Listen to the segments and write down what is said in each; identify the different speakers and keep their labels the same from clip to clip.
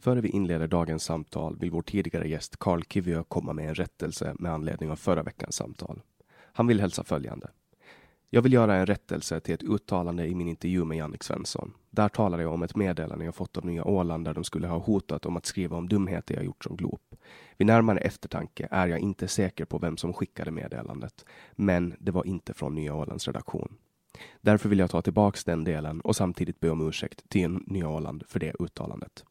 Speaker 1: Före vi inleder dagens samtal vill vår tidigare gäst Carl Kivö komma med en rättelse med anledning av förra veckans samtal. Han vill hälsa följande. Jag vill göra en rättelse till ett uttalande i min intervju med Jannik Svensson. Där talade jag om ett meddelande jag fått av Nya Åland där de skulle ha hotat om att skriva om dumheter jag gjort som glop. Vid närmare eftertanke är jag inte säker på vem som skickade meddelandet, men det var inte från Nya Ålands redaktion. Därför vill jag ta tillbaks den delen och samtidigt be om ursäkt till Nya Åland för det uttalandet.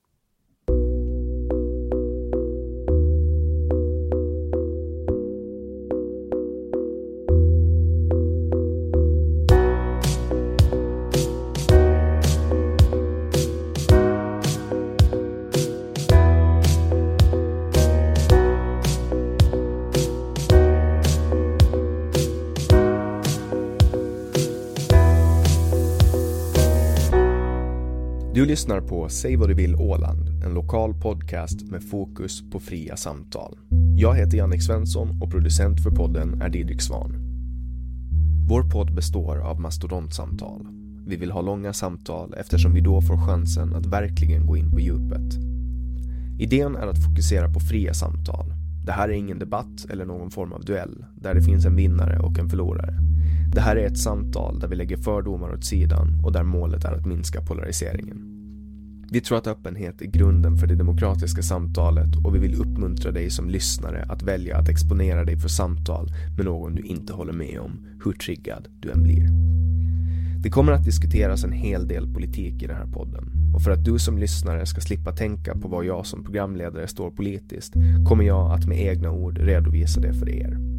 Speaker 1: Du lyssnar på Säg vad du vill Åland, en lokal podcast med fokus på fria samtal. Jag heter Jannik Svensson och producent för podden är Didrik Svan. Vår podd består av mastodontsamtal. Vi vill ha långa samtal eftersom vi då får chansen att verkligen gå in på djupet. Idén är att fokusera på fria samtal. Det här är ingen debatt eller någon form av duell där det finns en vinnare och en förlorare. Det här är ett samtal där vi lägger fördomar åt sidan och där målet är att minska polariseringen. Vi tror att öppenhet är grunden för det demokratiska samtalet och vi vill uppmuntra dig som lyssnare att välja att exponera dig för samtal med någon du inte håller med om, hur triggad du än blir. Det kommer att diskuteras en hel del politik i den här podden och för att du som lyssnare ska slippa tänka på vad jag som programledare står politiskt kommer jag att med egna ord redovisa det för er.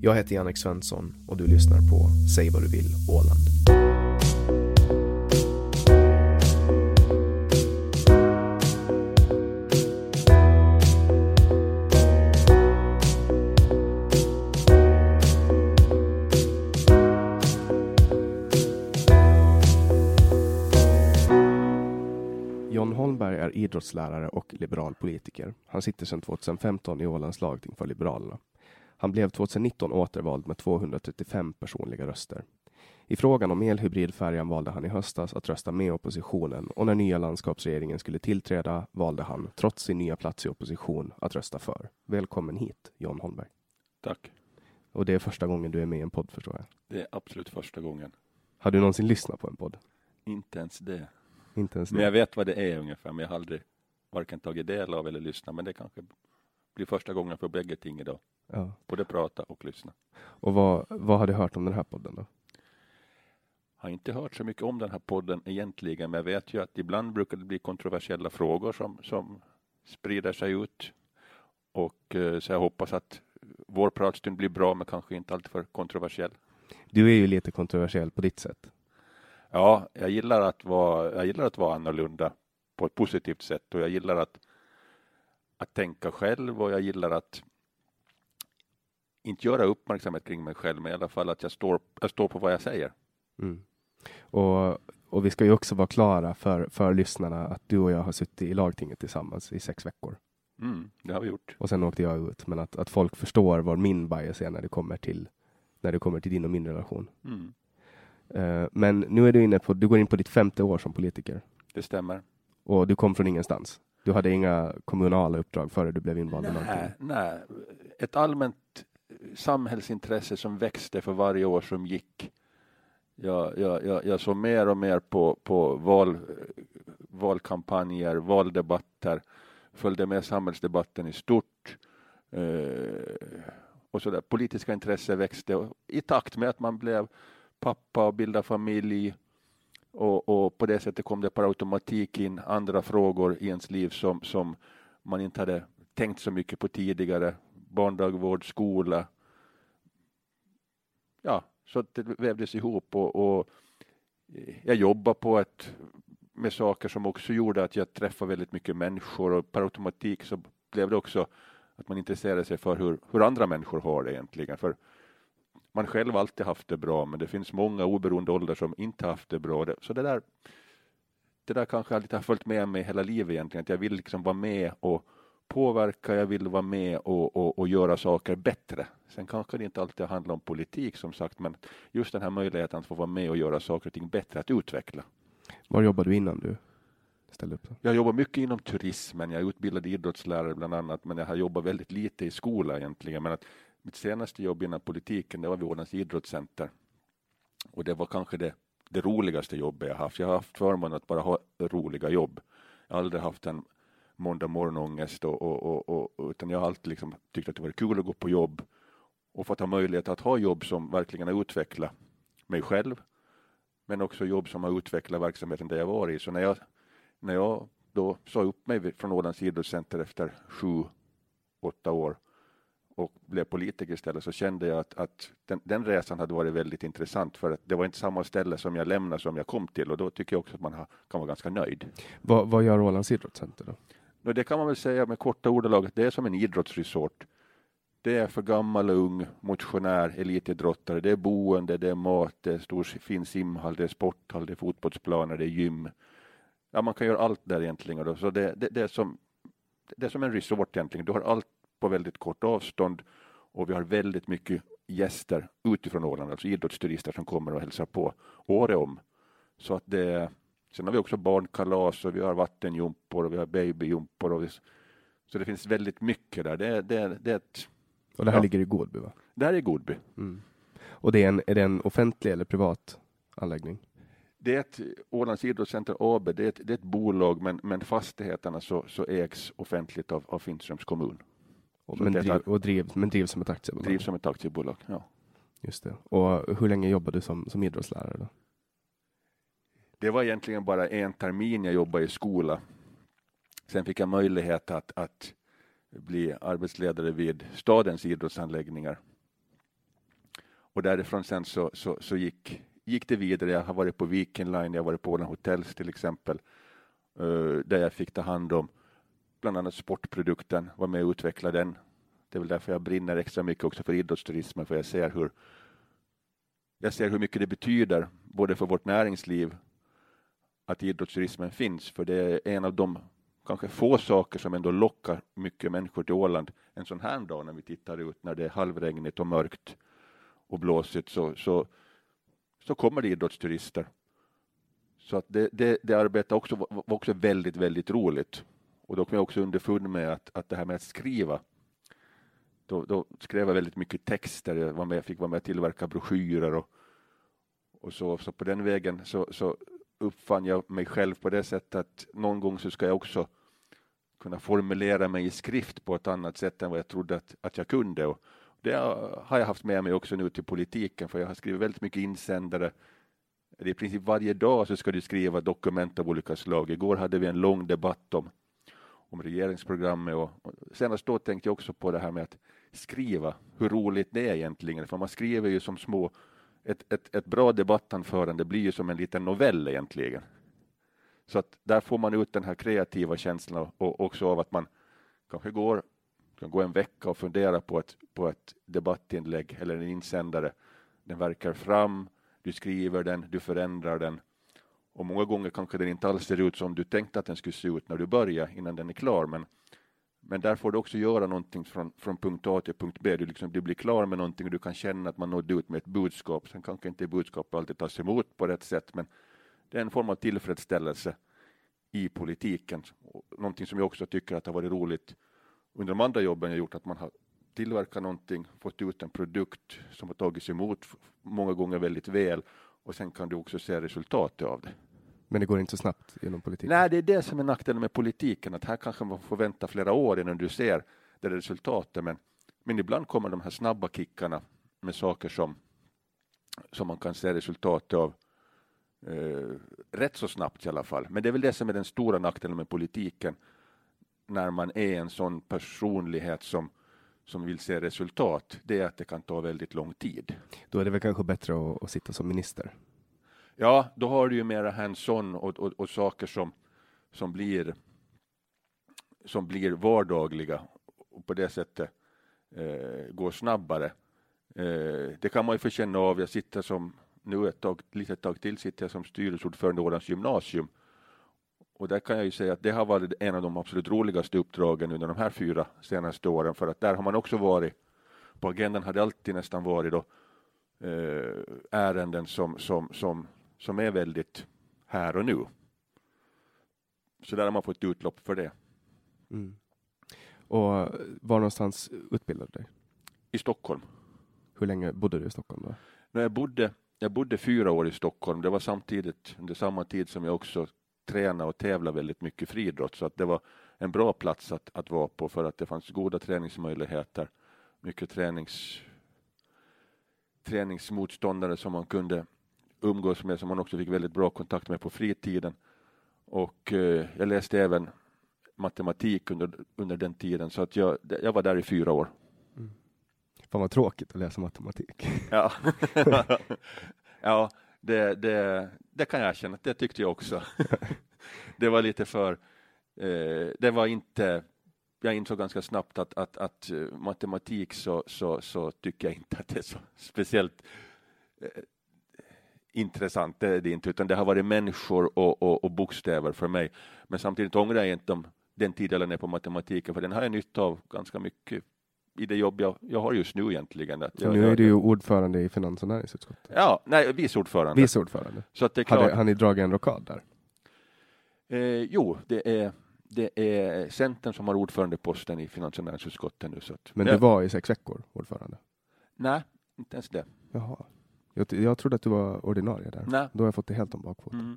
Speaker 1: Jag heter Jannik Svensson och du lyssnar på Säg vad du vill Åland. John Holmberg är idrottslärare och liberal politiker. Han sitter sedan 2015 i Ålands lagting för Liberalerna. Han blev 2019 återvald med 235 personliga röster. I frågan om elhybridfärjan valde han i höstas att rösta med oppositionen och när nya landskapsregeringen skulle tillträda valde han, trots sin nya plats i opposition, att rösta för. Välkommen hit, John Holmberg.
Speaker 2: Tack.
Speaker 1: Och det är första gången du är med i en podd, förstår jag.
Speaker 2: Det är absolut första gången.
Speaker 1: Har du någonsin lyssnat på en podd?
Speaker 2: Inte ens det.
Speaker 1: Inte ens
Speaker 2: Men
Speaker 1: det?
Speaker 2: jag vet vad det är ungefär, men jag har aldrig varken tagit del av eller lyssnat. Men det kanske blir första gången för bägge ting idag.
Speaker 1: Ja.
Speaker 2: Både prata och lyssna.
Speaker 1: Och vad, vad har du hört om den här podden då?
Speaker 2: har inte hört så mycket om den här podden egentligen, men jag vet ju att ibland brukar det bli kontroversiella frågor som, som sprider sig ut. Och eh, så jag hoppas att vår pratstund blir bra, men kanske inte alltför kontroversiell.
Speaker 1: Du är ju lite kontroversiell på ditt sätt.
Speaker 2: Ja, jag gillar att vara, jag gillar att vara annorlunda på ett positivt sätt och jag gillar att, att tänka själv och jag gillar att inte göra uppmärksamhet kring mig själv, men i alla fall att jag står, jag står på vad jag säger.
Speaker 1: Mm. Och, och vi ska ju också vara klara för, för lyssnarna att du och jag har suttit i lagtinget tillsammans i sex veckor.
Speaker 2: Mm, det har vi gjort.
Speaker 1: Och sen åkte jag ut, men att, att folk förstår vad min bias är när det kommer till, när det kommer till din och min relation.
Speaker 2: Mm,
Speaker 1: Eh, men nu är du inne på, du går in på ditt femte år som politiker
Speaker 2: det stämmer.
Speaker 1: och du kom från ingenstans. Du hade inga kommunala uppdrag före du blev invald
Speaker 2: Nej, nej, ett allmänt samhällsintresse som växte för varje år som gick. Jag, jag, jag, jag såg mer och mer på, på val, valkampanjer, valdebatter, följde med samhällsdebatten i stort. Eh, och så där. Politiska intresse växte och i takt med att man blev pappa och bildade familj och, och på det sättet kom det per automatik in andra frågor i ens liv som, som man inte hade tänkt så mycket på tidigare. Barndagvård, skola. Ja, så det vävdes ihop och, och jag jobbar på att med saker som också gjorde att jag träffade väldigt mycket människor och per automatik så blev det också att man intresserade sig för hur, hur andra människor har det egentligen. För man själv alltid haft det bra, men det finns många oberoende åldrar som inte haft det bra. Så det där, det där kanske lite har följt med mig hela livet egentligen, att jag vill liksom vara med och påverka, jag vill vara med och, och, och göra saker bättre. Sen kanske det inte alltid handlar om politik som sagt, men just den här möjligheten att få vara med och göra saker och ting bättre, att utveckla.
Speaker 1: Var jobbade du innan du ställde upp? Då?
Speaker 2: Jag jobbar mycket inom turismen, jag är utbildad idrottslärare bland annat, men jag har jobbat väldigt lite i skola egentligen. Men att mitt senaste jobb inom politiken, det var vid Ålands idrottscenter. Och det var kanske det, det roligaste jobbet jag haft. Jag har haft förmånen att bara ha roliga jobb. Jag har aldrig haft en måndag morgonångest och, och, och, och, utan jag har alltid liksom tyckt att det var kul att gå på jobb och fått ha möjlighet att ha jobb som verkligen har utvecklat mig själv, men också jobb som har utvecklat verksamheten där jag var i. Så när jag, när jag då sa upp mig från Ålands idrottscenter efter sju, åtta år och blev politiker istället så kände jag att, att den, den, resan hade varit väldigt intressant för att det var inte samma ställe som jag lämnade som jag kom till och då tycker jag också att man har, kan vara ganska nöjd.
Speaker 1: Vad, vad gör Ålands idrottscenter då?
Speaker 2: No, det kan man väl säga med korta ordalag att det är som en idrottsresort. Det är för gammal och ung, motionär, elitidrottare. Det är boende, det är mat, det är stor fin simhall, det är sporthall, det är fotbollsplaner, det är gym. Ja, man kan göra allt där egentligen. Då. Så det, det, det, är som, det är som en resort egentligen. Du har allt på väldigt kort avstånd och vi har väldigt mycket gäster utifrån Åland, alltså idrottsturister som kommer och hälsar på året om. Så att det, sen har vi också barnkalas och vi har vattenjumpor och vi har babyjumpor. Och vi, så det finns väldigt mycket där. Det, det, det är ett,
Speaker 1: Och det här
Speaker 2: Ja.
Speaker 1: ligger i Godby va?
Speaker 2: det här är Godby.
Speaker 1: Mm. Och det är, en, är det en offentlig eller privat anläggning?
Speaker 2: Det är ett Ålands idrottscenter AB, det är ett, det är ett bolag men, men fastigheterna så, så ägs offentligt av, av Finströms kommun.
Speaker 1: Och, men, driv, och driv, men drivs som ett aktiebolag?
Speaker 2: Drivs som ett aktiebolag. Ja.
Speaker 1: Just det. Och hur länge jobbade du som, som idrottslärare då?
Speaker 2: Det var egentligen bara en termin jag jobbade i skola. Sen fick jag möjlighet att, att bli arbetsledare vid stadens idrottsanläggningar. Och därifrån sen så, så, så gick, gick det vidare. Jag har varit på Viking Line, jag har varit på Åland Hotels till exempel, eh, där jag fick ta hand om bland annat sportprodukten, var med och utveckla den. Det är väl därför jag brinner extra mycket också för idrottsturismen, för jag ser hur jag ser hur mycket det betyder, både för vårt näringsliv, att idrottsturismen finns, för det är en av de kanske få saker som ändå lockar mycket människor till Åland en sån här dag när vi tittar ut när det är halvregnigt och mörkt och blåsigt så, så, så kommer det idrottsturister. Så att det, det, det arbetet också, var också väldigt, väldigt roligt. Och då kom jag också underfund med att, att det här med att skriva, då, då skrev jag väldigt mycket texter, jag var med, fick vara med och tillverka broschyrer och, och så, så på den vägen så, så uppfann jag mig själv på det sättet att någon gång så ska jag också kunna formulera mig i skrift på ett annat sätt än vad jag trodde att, att jag kunde. Och det har jag haft med mig också nu till politiken, för jag har skrivit väldigt mycket insändare, I princip varje dag så ska du skriva dokument av olika slag. Igår hade vi en lång debatt om, om regeringsprogrammet och, och senast då tänkte jag också på det här med att skriva, hur roligt det är egentligen, för man skriver ju som små ett, ett, ett bra debattanförande blir ju som en liten novell egentligen. Så att där får man ut den här kreativa känslan och också av att man kanske går, kan gå en vecka och fundera på ett, på ett debattinlägg eller en insändare. Den verkar fram, du skriver den, du förändrar den och många gånger kanske den inte alls ser ut som du tänkte att den skulle se ut när du börjar innan den är klar. Men, men där får du också göra någonting från, från punkt A till punkt B. Du, liksom, du blir klar med någonting och du kan känna att man nådde ut med ett budskap. Sen kanske inte budskapet alltid tas emot på rätt sätt, men det är en form av tillfredsställelse i politiken. Någonting som jag också tycker att har varit roligt under de andra jobben jag gjort, att man har tillverkat någonting, fått ut en produkt som har tagits emot många gånger väldigt väl och sen kan du också se resultatet av det.
Speaker 1: Men det går inte så snabbt inom politiken?
Speaker 2: Nej, det är det som är nackdelen med politiken, att här kanske man får vänta flera år innan du ser det resultatet. Men, men ibland kommer de här snabba kickarna med saker som, som man kan se resultatet av eh, rätt så snabbt i alla fall. Men det är väl det som är den stora nackdelen med politiken, när man är en sån personlighet som som vill se resultat, det är att det kan ta väldigt lång tid.
Speaker 1: Då är det väl kanske bättre att, att sitta som minister?
Speaker 2: Ja, då har du ju mera hands-on och, och, och, saker som, som, blir, som blir vardagliga och på det sättet eh, går snabbare. Eh, det kan man ju få känna av. Jag sitter som nu ett tag, litet tag till sitter jag som styrelseordförande i Ålands gymnasium och där kan jag ju säga att det har varit en av de absolut roligaste uppdragen under de här fyra senaste åren, för att där har man också varit, på agendan har det alltid nästan varit då, eh, ärenden som, som, som, som är väldigt här och nu. Så där har man fått utlopp för det.
Speaker 1: Mm. Och var någonstans utbildade du dig?
Speaker 2: I Stockholm.
Speaker 1: Hur länge bodde du i Stockholm då?
Speaker 2: När jag bodde jag bodde fyra år i Stockholm. Det var samtidigt under samma tid som jag också träna och tävla väldigt mycket friidrott så att det var en bra plats att, att vara på för att det fanns goda träningsmöjligheter, mycket tränings, träningsmotståndare som man kunde umgås med som man också fick väldigt bra kontakt med på fritiden. Och eh, jag läste även matematik under, under den tiden så att jag, jag var där i fyra år.
Speaker 1: Mm. Fan vad tråkigt att läsa matematik.
Speaker 2: Ja, ja det, det, det kan jag erkänna, det tyckte jag också. det var lite för, eh, det var inte, jag insåg ganska snabbt att, att, att eh, matematik så, så, så tycker jag inte att det är så speciellt eh, intressant, det är det inte, utan det har varit människor och, och, och bokstäver för mig. Men samtidigt ångrar jag inte om den tid jag lade på matematiken, för den har jag nytta av ganska mycket i det jobb jag, jag har just nu egentligen. Att
Speaker 1: jag, nu är du ju ordförande i finans och näringsutskottet.
Speaker 2: Ja, nej, vice ordförande.
Speaker 1: Vice ordförande.
Speaker 2: Så att det är klart. Har,
Speaker 1: har ni dragit en rockad där?
Speaker 2: Eh, jo, det är, det är Centern som har ordförandeposten i finans och näringsutskottet nu. Så att,
Speaker 1: Men du var i sex veckor ordförande?
Speaker 2: Nej, inte ens det.
Speaker 1: Jaha. Jag, jag trodde att du var ordinarie där.
Speaker 2: Nej.
Speaker 1: Då har jag fått det helt om bakfoten. Mm.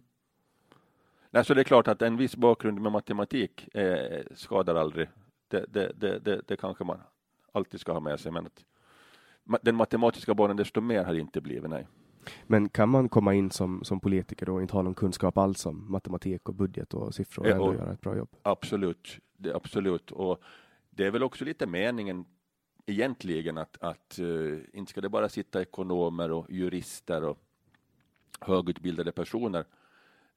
Speaker 2: Nej, så det är klart att en viss bakgrund med matematik eh, skadar aldrig. Det, det, det, det, det kanske man alltid ska ha med sig. Men att den matematiska banan desto mer har det inte blivit, nej.
Speaker 1: Men kan man komma in som, som politiker och inte ha någon kunskap alls om matematik och budget och siffror och, ändå göra ett bra jobb?
Speaker 2: Absolut, det, absolut. Och det är väl också lite meningen egentligen att, att uh, inte ska det bara sitta ekonomer och jurister och högutbildade personer.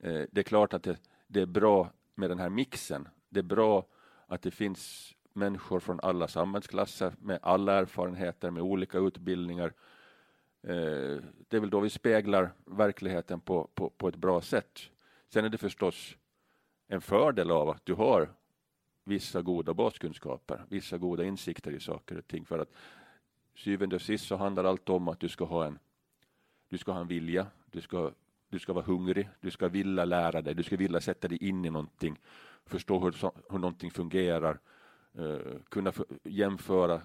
Speaker 2: Uh, det är klart att det, det är bra med den här mixen. Det är bra att det finns människor från alla samhällsklasser med alla erfarenheter, med olika utbildningar. Eh, det är väl då vi speglar verkligheten på, på, på ett bra sätt. Sen är det förstås en fördel av att du har vissa goda baskunskaper, vissa goda insikter i saker och ting. För att syvende och sist så handlar allt om att du ska ha en, du ska ha en vilja, du ska, du ska vara hungrig, du ska vilja lära dig, du ska vilja sätta dig in i någonting, förstå hur, hur någonting fungerar, eh, kunna jämföra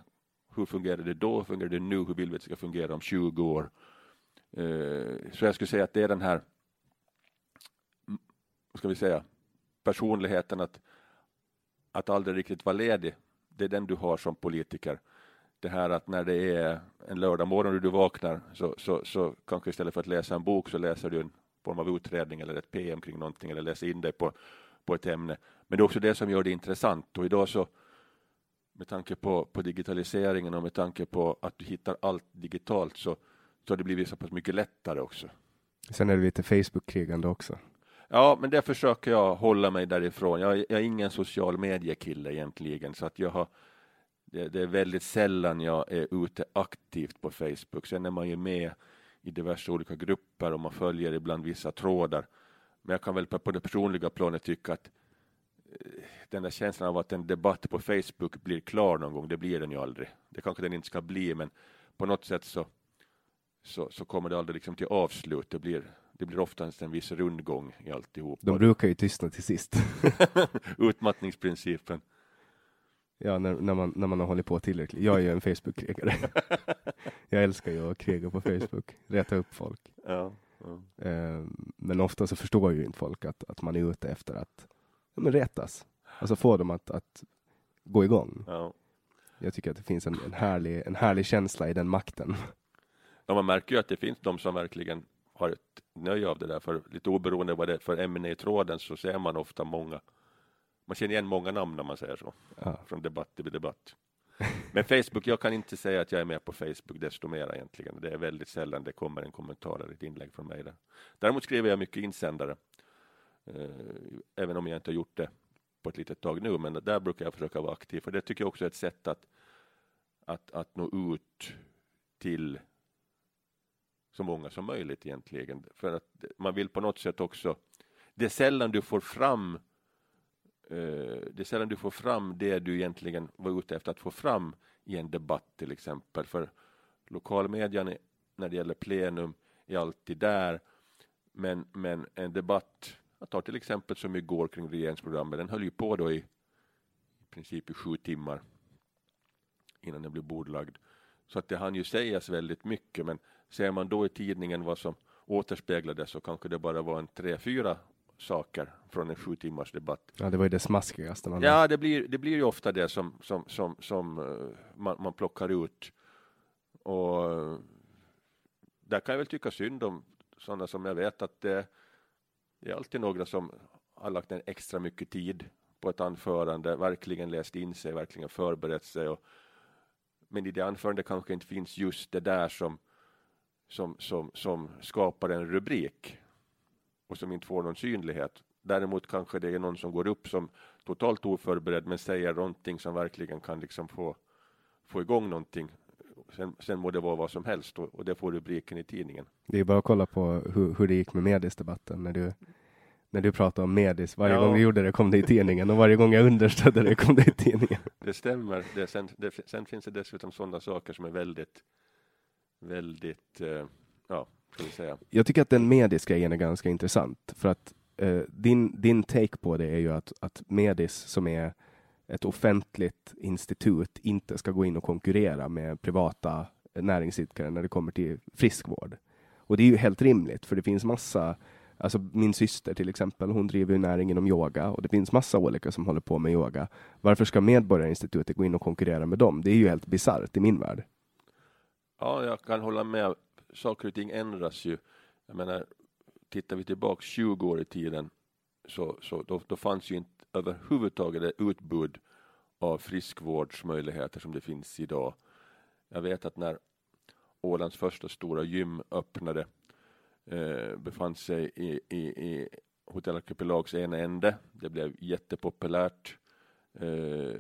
Speaker 2: hur fungerar det då, hur fungerar det nu, hur vill vi att det ska fungera om 20 år. Eh, så jag skulle säga att det är den här, vad ska vi säga, personligheten att, att aldrig riktigt vara ledig. Det är den du har som politiker. Det här att när det är en lördag morgon och du vaknar så, så, så kanske istället för att läsa en bok så läser du en form av utredning eller ett PM kring någonting eller läser in dig på, på ett ämne. Men det är också det som gör det intressant och idag så med tanke på, på digitaliseringen och med tanke på att du hittar allt digitalt så, så har det blivit så pass mycket lättare också.
Speaker 1: Sen är det lite Facebook-krigande också.
Speaker 2: Ja, men det försöker jag hålla mig därifrån. Jag, jag är ingen social mediekille egentligen, så att jag har det, det, är väldigt sällan jag är ute aktivt på Facebook. Sen är man ju med i diverse olika grupper och man följer ibland vissa trådar. Men jag kan väl på det personliga planet tycka att eh, den där känslan av att en debatt på Facebook blir klar någon gång, det blir den ju aldrig. Det kanske den inte ska bli, men på något sätt så, så, så kommer det aldrig liksom till avslut. Det blir, det blir oftast en viss rundgång i alltihop.
Speaker 1: De brukar ju tystna till sist.
Speaker 2: Utmattningsprincipen.
Speaker 1: Ja, när, när, man, när man har hållit på tillräckligt. Jag är ju en Facebook-krigare. jag älskar ju att kriga på Facebook, reta upp folk.
Speaker 2: Ja, ja.
Speaker 1: Eh, men ofta så förstår ju inte folk att, att man är ute efter att ja, men retas. Alltså få dem att, att gå igång.
Speaker 2: Ja.
Speaker 1: Jag tycker att det finns en, en, härlig, en härlig känsla i den makten.
Speaker 2: Ja, man märker ju att det finns de som verkligen har ett nöje av det där. För lite oberoende vad det är för ämne i tråden så ser man ofta många man känner igen många namn när man säger så,
Speaker 1: Ja.
Speaker 2: från debatt till debatt. Men Facebook, jag kan inte säga att jag är med på Facebook desto mer egentligen. Det är väldigt sällan det kommer en kommentar eller ett inlägg från mig där. Däremot skriver jag mycket insändare, eh, även om jag inte har gjort det på ett litet tag nu, men där brukar jag försöka vara aktiv, för det tycker jag också är ett sätt att, att, att nå ut till så många som möjligt egentligen. För att man vill på något sätt också, det är sällan du får fram eh, det är sällan du får fram det du egentligen var ute efter att få fram i en debatt till exempel. För lokalmedia när det gäller plenum är alltid där. Men, men en debatt, jag tar till exempel som igår kring regeringsprogrammet, den höll ju på då i, i princip i sju timmar innan den blev bordlagd. Så att det hann ju sägas väldigt mycket, men ser man då i tidningen vad som återspeglades så kanske det bara var en tre, fyra saker från en sju timmars debatt.
Speaker 1: Ja, det var ju det smaskigaste. Man
Speaker 2: Ja, det blir, det blir ju ofta det som, som, som, som uh, man, man plockar ut. Och uh, där kan jag väl tycka synd om sådana som jag vet att det, är alltid några som har lagt en extra mycket tid på ett anförande, verkligen läst in sig, verkligen förberett sig. Och, men i det anförandet kanske inte finns just det där som, som, som, som skapar en rubrik och som inte får någon synlighet. Däremot kanske det är någon som går upp som totalt oförberedd men säger någonting som verkligen kan liksom få, få igång någonting. Sen, sen må det vara vad som helst och, och det får rubriken i tidningen.
Speaker 1: Det är bara att kolla på hur, hur det gick med Medis-debatten när du, när du pratade om Medis. Varje
Speaker 2: Ja.
Speaker 1: gång vi gjorde det kom det i tidningen och varje gång jag understödde det kom det i tidningen.
Speaker 2: Det stämmer. Det, sen, det, sen finns det dessutom sådana saker som är väldigt, väldigt, eh, ja, ska vi säga.
Speaker 1: Jag tycker att den Medis-grejen är ganska intressant för att eh, din, din take på det är ju att, att Medis som är ett offentligt institut inte ska gå in och konkurrera med privata näringsidkare när det kommer till friskvård. Och det är ju helt rimligt för det finns massa Alltså min syster till exempel, hon driver ju näring inom yoga och det finns massa olika som håller på med yoga. Varför ska Medborgarinstitutet gå in och konkurrera med dem? Det är ju helt bisarrt i min värld.
Speaker 2: Ja, jag kan hålla med. Saker och ting ändras ju. Jag menar, tittar vi tillbaka 20 år i tiden så, så då, då fanns ju inte överhuvudtaget det utbud av friskvårdsmöjligheter som det finns idag. Jag vet att när Ålands första stora gym öppnade eh, befann sig i, i, i Hotell Arkipelags ena ände. Det blev jättepopulärt. Eh,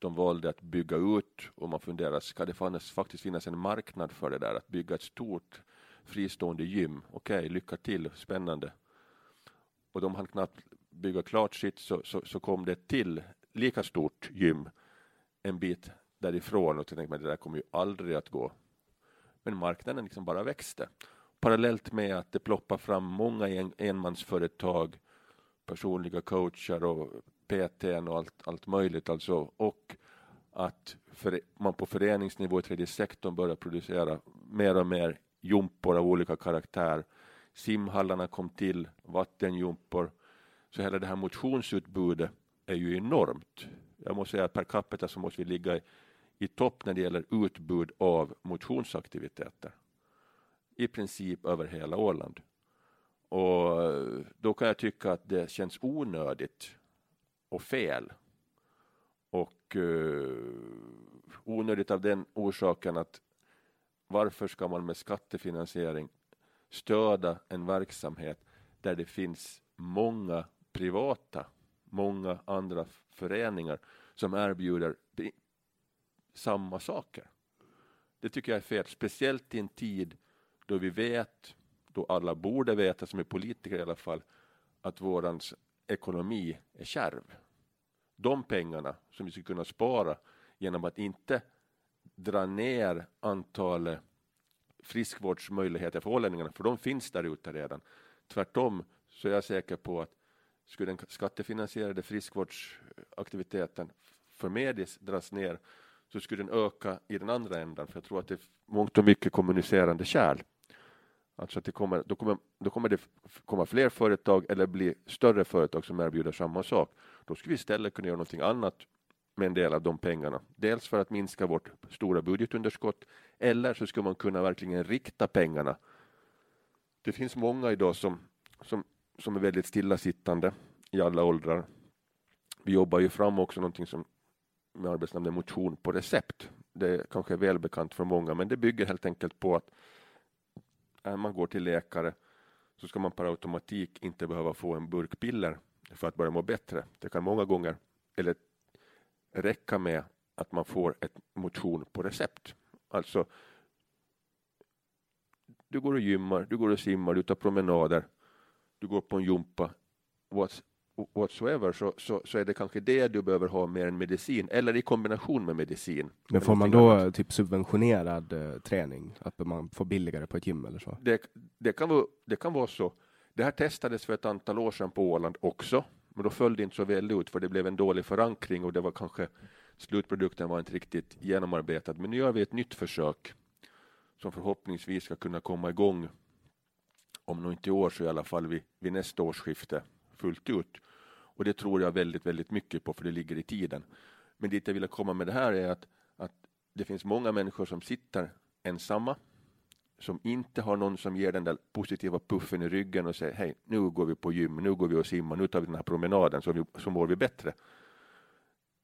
Speaker 2: de valde att bygga ut och man funderar, ska det fanns, faktiskt finnas en marknad för det där, att bygga ett stort fristående gym? Okej, lycka till, spännande. Och de hann knappt bygga klart sitt så, så, så kom det till lika stort gym en bit därifrån och så tänkte man det där kommer ju aldrig att gå. Men marknaden liksom bara växte. Parallellt med att det ploppar fram många en, enmansföretag, personliga coacher och PTn och allt, allt möjligt alltså och att för, man på föreningsnivå i tredje sektorn börjar producera mer och mer jumpor av olika karaktär. Simhallarna kom till, vattenjumpor. Så hela det här motionsutbudet är ju enormt. Jag måste säga att per capita så måste vi ligga i, i topp när det gäller utbud av motionsaktiviteter. I princip över hela Åland. Och då kan jag tycka att det känns onödigt och fel. Och eh, onödigt av den orsaken att varför ska man med skattefinansiering stödja en verksamhet där det finns många privata, många andra föreningar som erbjuder samma saker. Det tycker jag är fel, speciellt i en tid då vi vet, då alla borde veta, som är politiker i alla fall, att vårans ekonomi är kärv. De pengarna som vi skulle kunna spara genom att inte dra ner antalet friskvårdsmöjligheter för ålänningarna, för de finns där ute redan. Tvärtom så är jag säker på att skulle den skattefinansierade friskvårdsaktiviteten för Medis dras ner så skulle den öka i den andra ändan, för jag tror att det är mångt och mycket kommunicerande kärl. Alltså att det kommer, då, kommer, då kommer det komma fler företag eller bli större företag som erbjuder samma sak. Då skulle vi istället kunna göra någonting annat med en del av de pengarna. Dels för att minska vårt stora budgetunderskott eller så skulle man kunna verkligen rikta pengarna. Det finns många idag som, som, som är väldigt stillasittande i alla åldrar. Vi jobbar ju fram också någonting som med arbetsnamnet motion på recept. Det kanske är välbekant för många, men det bygger helt enkelt på att Äh, man går till läkare så ska man per automatik inte behöva få en burk piller för att börja må bättre. Det kan många gånger eller räcka med att man får ett motion på recept. Alltså, du går och gymmar, du går och simmar, du tar promenader, du går på en jumpa, whatsoever så, så, så är det kanske det du behöver ha mer än medicin eller i kombination med medicin.
Speaker 1: Men får man då annat. typ subventionerad eh, träning? Att man får billigare på ett gym eller så?
Speaker 2: Det, det, kan vara, det kan vara så. Det här testades för ett antal år sedan på Åland också, men då föll det inte så väl ut för det blev en dålig förankring och det var kanske slutprodukten var inte riktigt genomarbetad. Men nu gör vi ett nytt försök som förhoppningsvis ska kunna komma igång om nog inte i år så i alla fall vid, vid nästa årsskifte fullt ut. Och det tror jag väldigt, väldigt mycket på, för det ligger i tiden. Men dit jag ville komma med det här är att, att det finns många människor som sitter ensamma, som inte har någon som ger den där positiva puffen i ryggen och säger hej, nu går vi på gym, nu går vi och simmar, nu tar vi den här promenaden så, vi, så mår vi bättre.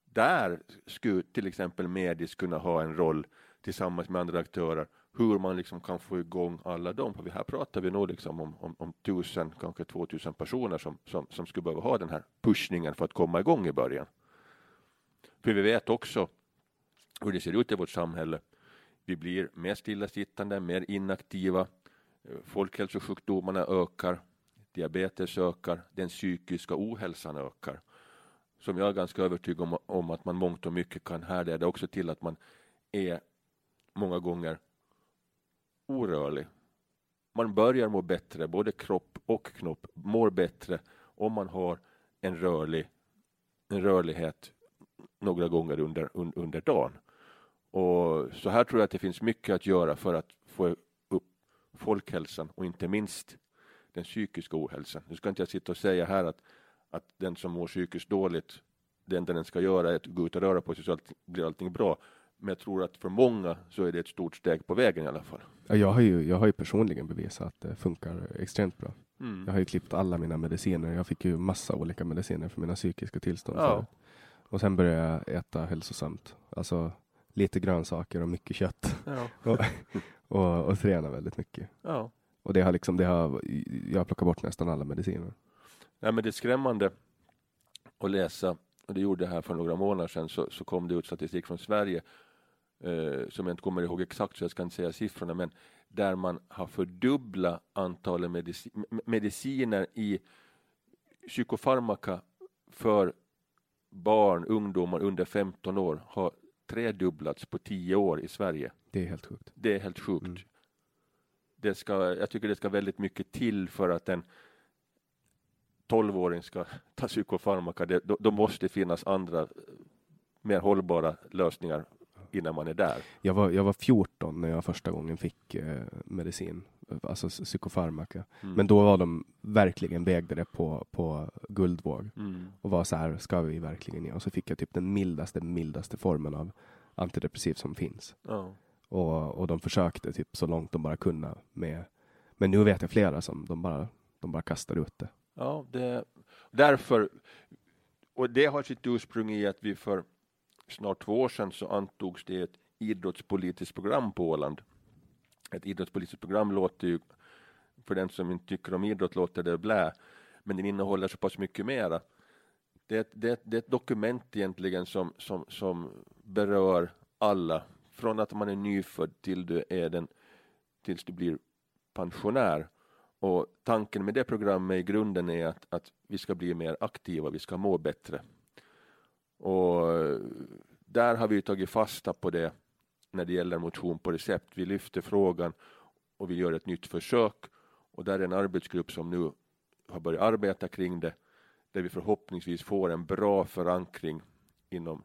Speaker 2: Där skulle till exempel Medis kunna ha en roll tillsammans med andra aktörer hur man liksom kan få igång alla dem. För här pratar vi nog liksom om, om, om tusen, kanske två tusen personer som, som, som skulle behöva ha den här pushningen för att komma igång i början. För vi vet också hur det ser ut i vårt samhälle. Vi blir mer stillasittande, mer inaktiva. Folkhälsosjukdomarna ökar, diabetes ökar, den psykiska ohälsan ökar. Som jag är ganska övertygad om, om att man mångt och mycket kan härleda också till att man är många gånger orörlig. Man börjar må bättre, både kropp och knopp mår bättre om man har en, rörlig, en rörlighet några gånger under, un, under dagen. Och så här tror jag att det finns mycket att göra för att få upp folkhälsan och inte minst den psykiska ohälsan. Nu ska inte jag sitta och säga här att, att den som mår psykiskt dåligt, det enda den ska göra är att gå ut och röra på sig så allt, blir allting bra. Men jag tror att för många så är det ett stort steg på vägen i alla fall.
Speaker 1: Ja, jag, har ju, jag har ju personligen bevisat att det funkar extremt bra. Mm. Jag har ju klippt alla mina mediciner. Jag fick ju massa olika mediciner för mina psykiska tillstånd. Ja. Och sen började jag äta hälsosamt. Alltså lite grönsaker och mycket kött. Ja. och, och, och träna väldigt mycket. Ja. Och det har liksom, det har, jag har plockat bort nästan alla mediciner.
Speaker 2: Nej, men det är skrämmande att läsa och det gjorde jag här för några månader sedan så, så kom det ut statistik från Sverige eh, som jag inte kommer ihåg exakt så jag ska inte säga siffrorna, men där man har fördubblat antalet medici mediciner i psykofarmaka för barn, ungdomar under 15 år har tredubblats på 10 år i Sverige.
Speaker 1: Det är helt sjukt.
Speaker 2: Det är helt sjukt. Mm. Det ska, jag tycker det ska väldigt mycket till för att en 12-åring ska ta psykofarmaka. Det, då, då måste finnas andra mer hållbara lösningar innan man är där.
Speaker 1: Jag var, jag var 14 när jag första gången fick eh, medicin, alltså psykofarmaka. Mm. Men då var de verkligen vägde det på, på guldvåg mm. och var så här, ska vi verkligen ge? Och så fick jag typ den mildaste, mildaste formen av antidepressiv som finns. Oh. Och, och de försökte typ så långt de bara kunde med, men nu vet jag flera som de bara de bara kastar ut det.
Speaker 2: Ja, det, därför, och det har sitt ursprung i att vi för snart två år sedan så antogs det ett idrottspolitiskt program på Åland. Ett idrottspolitiskt program låter ju, för den som inte tycker om idrott låter det blä, men den innehåller så pass mycket mera. Det, det, det är ett dokument egentligen som, som, som berör alla, från att man är nyfödd till du är den, tills du blir pensionär. Och tanken med det programmet i grunden är att, att vi ska bli mer aktiva, vi ska må bättre. Och eh, där har vi tagit fasta på det när det gäller motion på recept. Vi lyfter frågan och vi gör ett nytt försök och där är en arbetsgrupp som nu har börjat arbeta kring det där vi förhoppningsvis får en bra förankring inom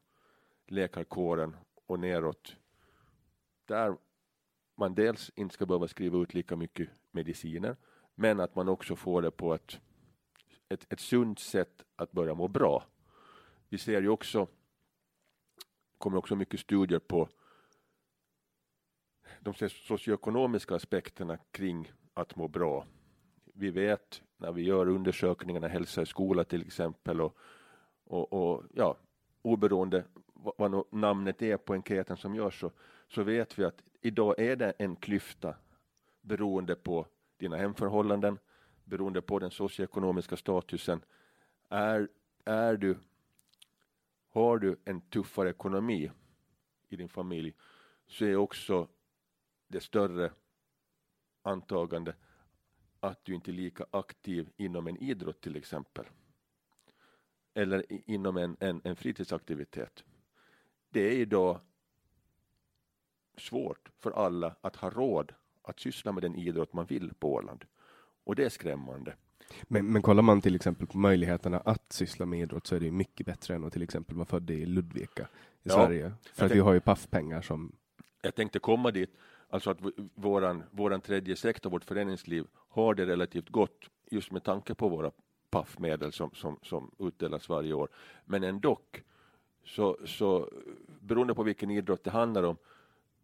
Speaker 2: läkarkåren och neråt där man dels inte ska behöva skriva ut lika mycket mediciner men att man också får det på ett, ett, ett sunt sätt att börja må bra. Vi ser ju också kommer också mycket studier på de socioekonomiska aspekterna kring att må bra. Vi vet när vi gör undersökningarna hälsa i skola till exempel och, och, och ja, oberoende vad, namnet är på enkäten som görs så, så vet vi att idag är det en klyfta beroende på dina hemförhållanden, beroende på den socioekonomiska statusen. Är, är du, har du en tuffare ekonomi i din familj så är också det större antagande att du inte är lika aktiv inom en idrott till exempel. Eller inom en, en, en fritidsaktivitet. Det är idag svårt för alla att ha råd att syssla med den idrott man vill på Åland. Och det är skrämmande.
Speaker 1: Men, men kollar man till exempel på möjligheterna att syssla med idrott så är det mycket bättre än att till exempel vara född i Ludvika i ja, Sverige. För att vi har ju paffpengar som...
Speaker 2: Jag tänkte komma dit, alltså att våran, våran tredje sektor, vårt föreningsliv, har det relativt gott just med tanke på våra paffmedel som, som, som utdelas varje år. Men ändå så, så beroende på vilken idrott det handlar om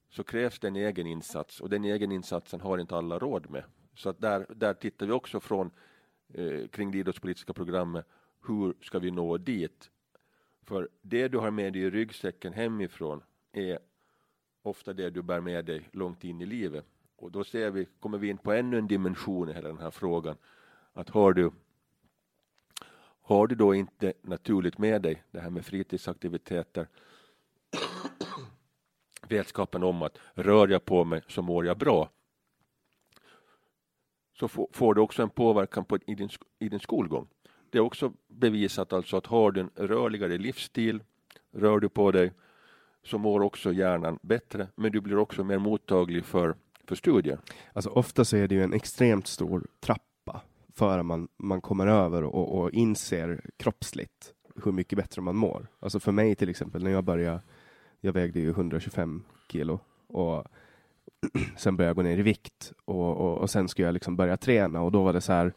Speaker 2: så krävs det en egen insats och den egen insatsen har inte alla råd med. Så att där, där tittar vi också från eh, kring det idrottspolitiska programmet. Hur ska vi nå dit? För det du har med dig i ryggsäcken hemifrån är ofta det du bär med dig långt in i livet. Och då ser vi, kommer vi in på ännu en dimension i hela den här frågan. Att har du, har du då inte naturligt med dig det här med fritidsaktiviteter vetskapen om att rör jag på mig så mår jag bra så får du också en påverkan på, i, din, i din skolgång. Det är också bevisat alltså att har du en rörligare livsstil, rör du på dig, så mår också hjärnan bättre, men du blir också mer mottaglig för, för studier.
Speaker 1: Alltså ofta så är det ju en extremt stor trappa före man, man kommer över och, och inser kroppsligt hur mycket bättre man mår. Alltså för mig till exempel, när jag började, jag vägde ju 125 kilo och sen började jag gå ner i vikt och, och, och, sen skulle jag liksom börja träna och då var det så här.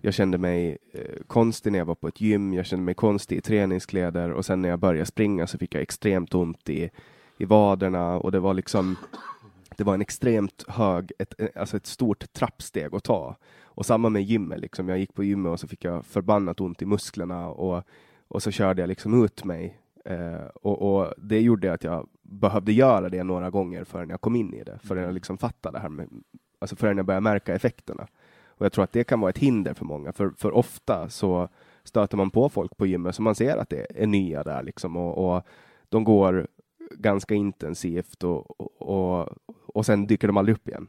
Speaker 1: Jag kände mig eh, konstig när jag var på ett gym. Jag kände mig konstig i träningskläder och sen när jag började springa så fick jag extremt ont i, i vaderna och det var liksom det var en extremt hög, ett, eh, alltså ett stort trappsteg att ta. Och samma med gymmet, liksom. jag gick på gymmet och så fick jag förbannat ont i musklerna och, och så körde jag liksom ut mig. Eh, och, och, det gjorde att jag behövde göra det några gånger förrän jag kom in i det, förrän jag mm. liksom fattade det här med, alltså förrän jag började märka effekterna. Och jag tror att det kan vara ett hinder för många, för, för ofta så stöter man på folk på gymmet som man ser att det är nya där liksom och, och de går ganska intensivt och, och, och sen dyker de aldrig upp igen.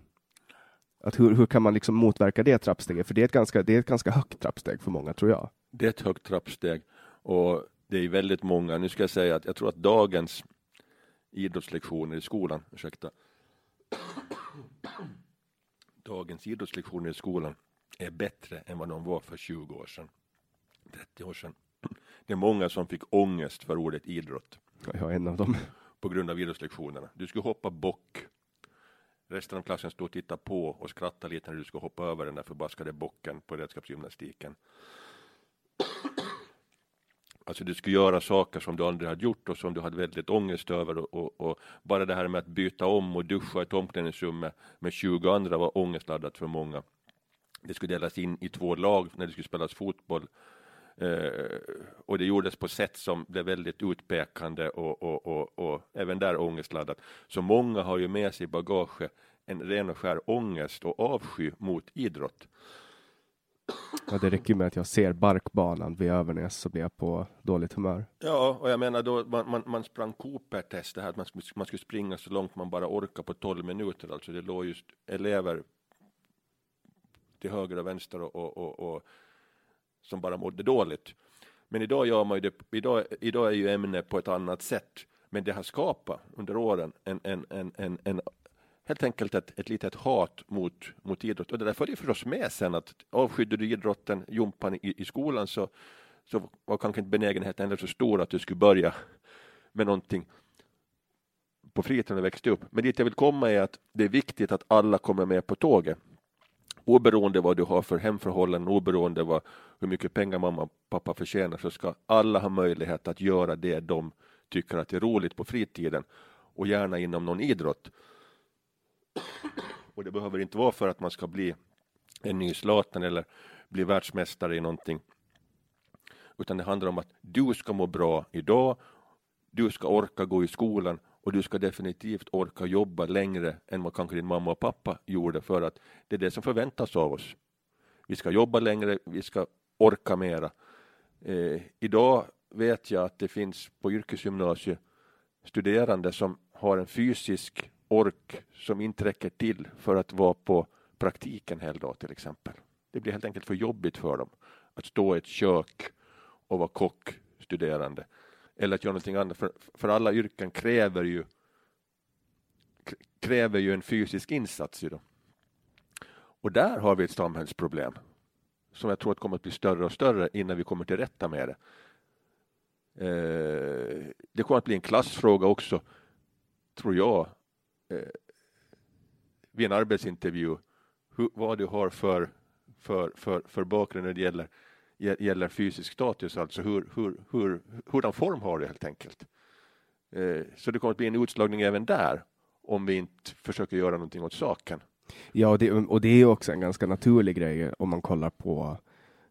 Speaker 1: Att hur, hur kan man liksom motverka det trappsteget? För det är, ett ganska, det är ett ganska högt trappsteg för många, tror jag.
Speaker 2: Det är ett högt trappsteg och det är väldigt många. Nu ska jag säga att jag tror att dagens idrottslektioner i skolan, ursäkta, dagens idrottslektioner i skolan är bättre än vad de var för 20 år sedan, 30 år sedan. Det är många som fick ångest för ordet idrott.
Speaker 1: Jag är en av dem.
Speaker 2: På grund av idrottslektionerna. Du skulle hoppa bock. Resten av klassen stod och tittade på och skrattade lite när du skulle hoppa över den där förbaskade bocken på redskapsgymnastiken. Alltså du skulle göra saker som du aldrig hade gjort och som du hade väldigt ångest över och, och, och bara det här med att byta om och duscha i ett omklädningsrum med, med 20 andra var ångestladdat för många. det skulle delas in i två lag när det skulle spelas fotboll. Eh, och det gjordes på sätt som blev väldigt utpekande och, och, och, och även där ångestladdat. Så många har ju med sig i bagaget en ren och skär ångest och avsky mot idrott.
Speaker 1: Ja, det räcker med att jag ser barkbanan vid Övernäs så blir jag på dåligt humör.
Speaker 2: Ja, och jag menar då man, man, man sprang Cooper-test, det här att man skulle, man skulle springa så långt man bara orkar på 12 minuter, alltså det låg just elever till höger och vänster och, och, och, och som bara mådde dåligt. Men idag gör man ju det, idag, idag är ju ämnet på ett annat sätt, men det har skapat under åren en, en, en, en, en helt enkelt ett, ett litet hat mot, mot idrott. Och det där följer förstås med sen att avskydde du idrotten, jumpan i, i skolan så, så var kanske inte benägenheten ändå så stor att du skulle börja med någonting på fritiden när du växte upp. Men dit jag vill komma är att det är viktigt att alla kommer med på tåget. Oberoende vad du har för hemförhållanden, oberoende vad, hur mycket pengar mamma och pappa förtjänar så ska alla ha möjlighet att göra det de tycker att är roligt på fritiden och gärna inom någon idrott. Och det behöver inte vara för att man ska bli en ny Zlatan eller bli världsmästare i någonting. Utan det handlar om att du ska må bra idag, du ska orka gå i skolan och du ska definitivt orka jobba längre än vad kanske din mamma och pappa gjorde för att det är det som förväntas av oss. Vi ska jobba längre, vi ska orka mera. Eh, idag vet jag att det finns på yrkesgymnasiet studerande som har en fysisk ork som inte räcker till för att vara på praktik en hel dag till exempel. Det blir helt enkelt för jobbigt för dem att stå i ett kök och vara kockstuderande eller att göra någonting annat. För, för alla yrken kräver ju kräver ju en fysisk insats. Ju då. Och där har vi ett samhällsproblem som jag tror att kommer att bli större och större innan vi kommer till rätta med det. Eh, det kommer att bli en klassfråga också, tror jag, eh, vid en arbetsintervju, hur, vad du har för, för, för, för bakgrund när det gäller, gäller fysisk status, alltså hur, hur, hur, hurdan form har du helt enkelt. Eh, så det kommer att bli en utslagning även där om vi inte försöker göra någonting åt saken.
Speaker 1: Ja, och det, och det är också en ganska naturlig grej eh, om man kollar på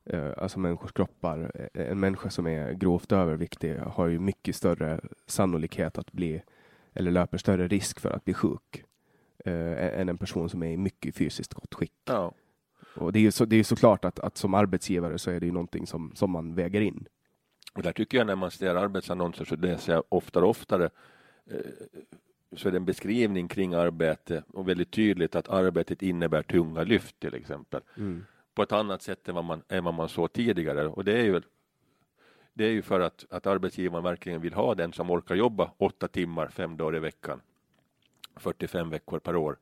Speaker 1: eh, alltså människors kroppar. Eh, en människa som är grovt överviktig har ju mycket större sannolikhet att bli eller löper större risk för att bli sjuk eh, än en person som är i mycket fysiskt gott skick.
Speaker 2: Ja.
Speaker 1: Och det är ju så, det är såklart att, att som arbetsgivare så är det ju någonting som, som man väger in.
Speaker 2: Och där tycker jag när man ser arbetsannonser så läser jag oftare och oftare eh, så är det en beskrivning kring arbete och väldigt tydligt att arbetet innebär tunga lyft till exempel.
Speaker 1: Mm.
Speaker 2: På ett annat sätt än vad man, än vad man såg tidigare och det är ju det är ju för att, att arbetsgivaren verkligen vill ha den som orkar jobba åtta timmar fem dagar i veckan 45 veckor per år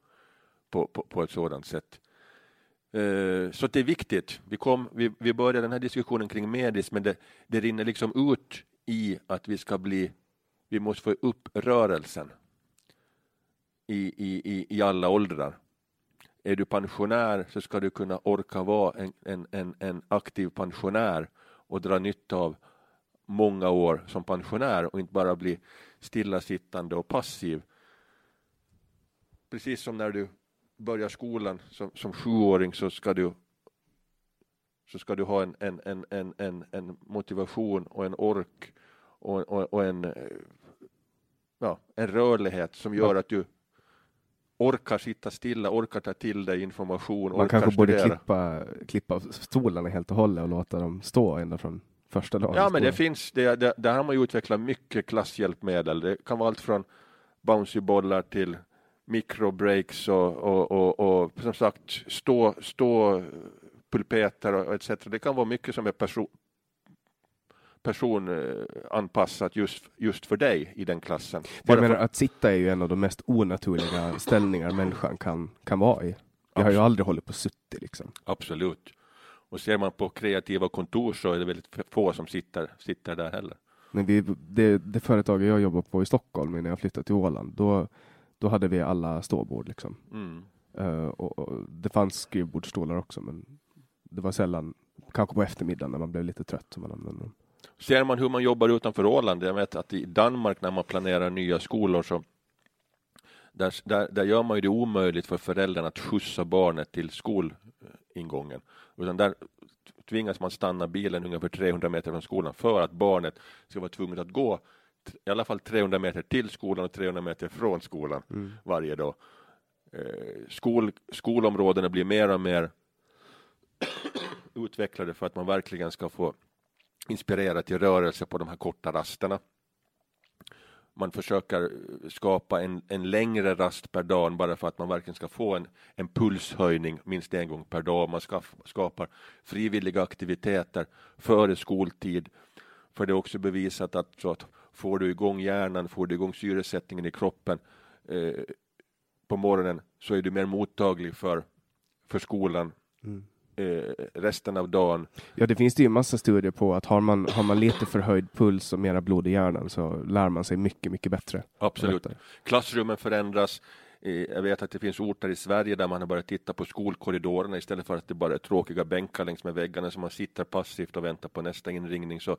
Speaker 2: på, på, på ett sådant sätt. Eh, så det är viktigt. Vi, kom, vi, vi började den här diskussionen kring medis men det, det rinner liksom ut i att vi ska bli vi måste få upp rörelsen i, i, i alla åldrar. Är du pensionär så ska du kunna orka vara en, en, en, en aktiv pensionär och dra nytta av många år som pensionär och inte bara bli stillasittande och passiv. Precis som när du börjar skolan som, som sjuåring så ska du så ska du ha en, en, en, en, en, en motivation och en ork och, och, och en, ja, en rörlighet som gör att du orkar sitta stilla, orkar ta till dig information,
Speaker 1: Man kanske
Speaker 2: studera.
Speaker 1: borde klippa, klippa stolarna helt och hållet och låta dem stå ända från första dagen.
Speaker 2: Ja, men det finns, det, det, där har man ju utvecklat mycket klasshjälpmedel. Det kan vara allt från bouncybollar till microbreaks och, och, och, och som sagt stå, stå pulpeter och etc. Det kan vara mycket som är person, personanpassat just, just för dig i den klassen.
Speaker 1: Jag menar, att sitta är ju en av de mest onaturliga ställningar människan kan, kan vara i. Jag har ju aldrig hållit på suttit liksom.
Speaker 2: Absolut. Och ser man på kreativa kontor så är det väldigt få som sitter, sitter där heller.
Speaker 1: Men vi, det, det företaget jag jobbar på i Stockholm när jag flyttade till Åland, då, då hade vi alla ståbord liksom.
Speaker 2: Mm.
Speaker 1: Uh, och, och, det fanns skrivbordsstolar också, men det var sällan, kanske på eftermiddagen när man blev lite trött som man använde dem.
Speaker 2: Ser man hur man jobbar utanför Åland, jag vet att i Danmark när man planerar nya skolor så där, där, där gör man ju det omöjligt för föräldrarna att skjutsa barnet till skol, ingången. Utan där tvingas man stanna bilen ungefär 300 meter från skolan för att barnet ska vara tvunget att gå i alla fall 300 meter till skolan och 300 meter från skolan mm. varje dag. Eh, skol, skolområdena blir mer och mer utvecklade för att man verkligen ska få inspirera till rörelse på de här korta rasterna. Man försöker eh, skapa en, en längre rast per dag bara för att man verkligen ska få en, en pulshöjning minst en gång per dag. Man ska, skapar frivilliga aktiviteter före skoltid. För det är också bevisat att, så att får du igång hjärnan, får du igång syresättningen i kroppen eh, på morgonen så är du mer mottaglig för, för skolan mm eh, resten av dagen.
Speaker 1: Ja, det finns det ju massa studier på att har man, har man lite förhöjd puls och mera blod i hjärnan så lär man sig mycket, mycket bättre.
Speaker 2: Absolut. Klassrummen förändras. Eh, jag vet att det finns orter i Sverige där man har börjat titta på skolkorridorerna istället för att det bara är tråkiga bänkar längs med väggarna som man sitter passivt och väntar på nästa inringning så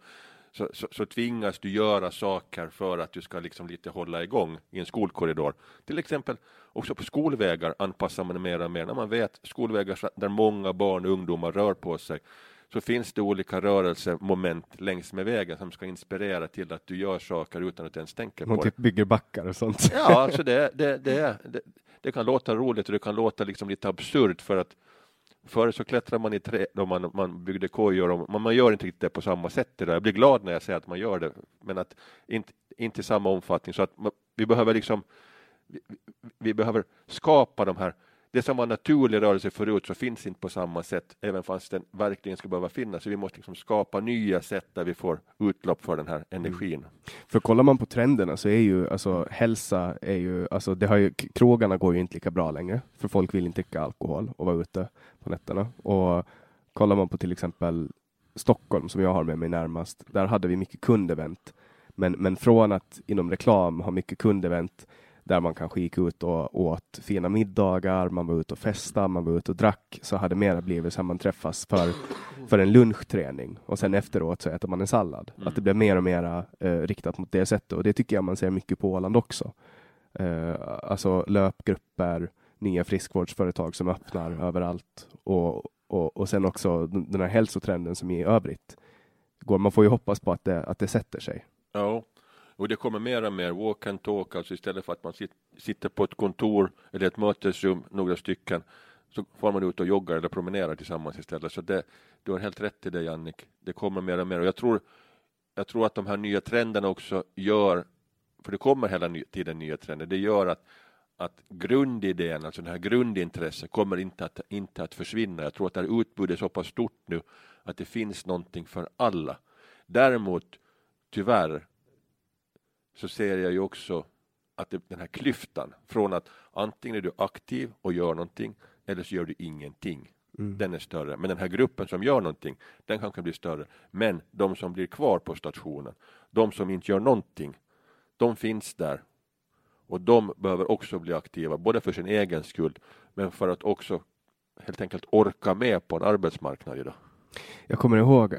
Speaker 2: så, så, så, tvingas du göra saker för att du ska liksom lite hålla igång i en skolkorridor. Till exempel också på skolvägar anpassar man mer och mer. När man vet skolvägar där många barn och ungdomar rör på sig så finns det olika rörelsemoment längs med vägen som ska inspirera till att du gör saker utan att ens tänker
Speaker 1: man
Speaker 2: på
Speaker 1: typ bygger backar och sånt.
Speaker 2: Ja, alltså det, det, det, det, det kan låta roligt och det kan låta liksom lite absurt för att Förr så klättrade man i träd och man, man byggde kojor och man, man gör inte riktigt det på samma sätt idag. Jag blir glad när jag säger att man gör det, men att inte, inte i samma omfattning. Så att man, vi behöver liksom, vi, vi, behöver skapa de här det som var naturlig rörelse förut så finns inte på samma sätt, även fast den verkligen ska behöva finnas. Så vi måste liksom skapa nya sätt där vi får utlopp för den här energin. Mm.
Speaker 1: För kollar man på trenderna så är ju alltså hälsa är ju, alltså det har ju, krogarna går ju inte lika bra längre, för folk vill inte dricka alkohol och vara ute på nätterna. Och kollar man på till exempel Stockholm som jag har med mig närmast, där hade vi mycket kundevent. Men, men från att inom reklam ha mycket kundevent där man kanske gick ut och åt fina middagar, man var ute och festade, man var ute och drack, så hade mera blivit så man träffas för, för en lunchträning och sen efteråt så äter man en sallad. Mm. Att det blev mer och mer eh, riktat mot det sättet och det tycker jag man ser mycket på Åland också. Eh, alltså löpgrupper, nya friskvårdsföretag som öppnar överallt och, och, och sen också den här hälsotrenden som är i övrigt går. Man får ju hoppas på att det, att det sätter sig.
Speaker 2: Ja, och det kommer mer och mer walk and talk, alltså istället för att man sitter på ett kontor eller ett mötesrum, några stycken, så får man ut och joggar eller promenerar tillsammans istället. Så det, du har helt rätt i det Jannik. Det kommer mer och mer och jag tror, jag tror att de här nya trenderna också gör, för det kommer hela tiden nya trender, det gör att att grundidén, alltså det här grundintresset kommer inte att, inte att försvinna. Jag tror att det här utbudet är så pass stort nu att det finns någonting för alla. Däremot, tyvärr, så ser jag ju också att det, den här klyftan från att antingen är du aktiv och gör någonting eller så gör du ingenting. Mm. Den är större. Men den här gruppen som gör någonting, den kanske blir större. Men de som blir kvar på stationen, de som inte gör någonting, de finns där. Och de behöver också bli aktiva, både för sin egen skull, men för att också helt enkelt orka med på en arbetsmarknad idag.
Speaker 1: Jag kommer ihåg,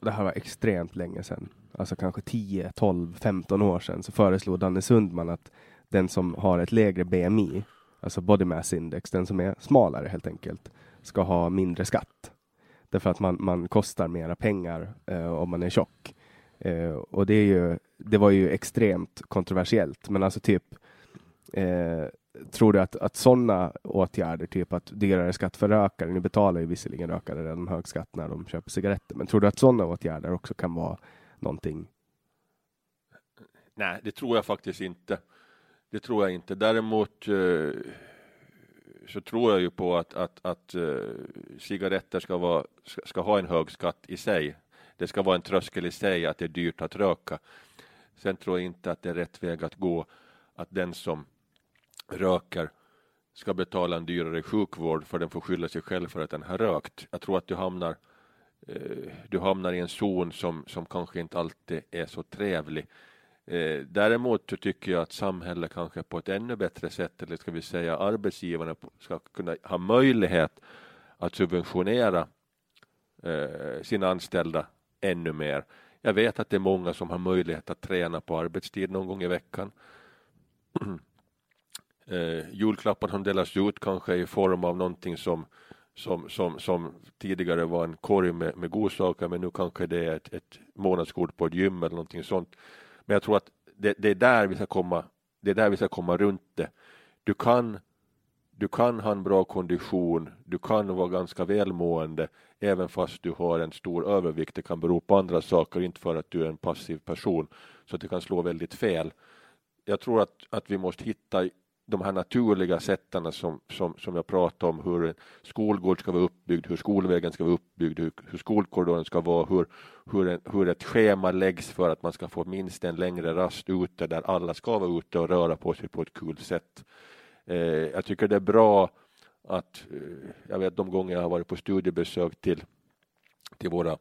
Speaker 1: det här var extremt länge sedan, alltså kanske 10, 12, 15 år sedan, så föreslog Danne Sundman att den som har ett lägre BMI, alltså body mass index, den som är smalare helt enkelt, ska ha mindre skatt. Därför att man, man kostar mera pengar eh, om man är tjock. Eh, och det, är ju, det var ju extremt kontroversiellt, men alltså typ eh, tror du att, att sådana åtgärder, typ att dyrare skatt för rökare, nu betalar ju visserligen rökare redan hög skatt när de köper cigaretter, men tror du att sådana åtgärder också kan vara någonting?
Speaker 2: Nej, det tror jag faktiskt inte. Det tror jag inte. Däremot eh, så tror jag ju på att, att, att eh, cigaretter ska, vara, ska, ska, ha en hög skatt i sig. Det ska vara en tröskel i sig att det är dyrt att röka. Sen tror jag inte att det är rätt väg att gå att den som röker ska betala en dyrare sjukvård för den får skylla sig själv för att den har rökt. Jag tror att du hamnar Eh, Eh, du hamnar i en zon som, som kanske inte alltid är så trevlig. Eh, däremot så tycker jag att samhället kanske på ett ännu bättre sätt, eller ska vi säga arbetsgivarna, ska kunna ha möjlighet att subventionera eh, sina anställda ännu mer. Jag vet att det är många som har möjlighet att träna på arbetstid någon gång i veckan. eh, julklappar som delas ut kanske i form av någonting som som, som, som tidigare var en korg med, med godsaker men nu kanske det är ett, ett månadskort på ett gym eller någonting sånt. Men jag tror att det, det, är där vi ska komma, det är där vi ska komma runt det. Du kan, du kan ha en bra kondition, du kan vara ganska välmående även fast du har en stor övervikt. Det kan bero på andra saker, inte för att du är en passiv person. Så det kan slå väldigt fel. Jag tror att, att vi måste hitta de här naturliga sätten som, som, som jag pratade om, hur en skolgård ska vara uppbyggd, hur skolvägen ska vara uppbyggd, hur, hur skolkorridoren ska vara, hur, hur, en, hur ett schema läggs för att man ska få minst en längre rast ute där alla ska vara ute och röra på sig på ett kul sätt. Eh, jag tycker det är bra att, eh, jag vet de gånger jag har varit på studiebesök till, till våra eh,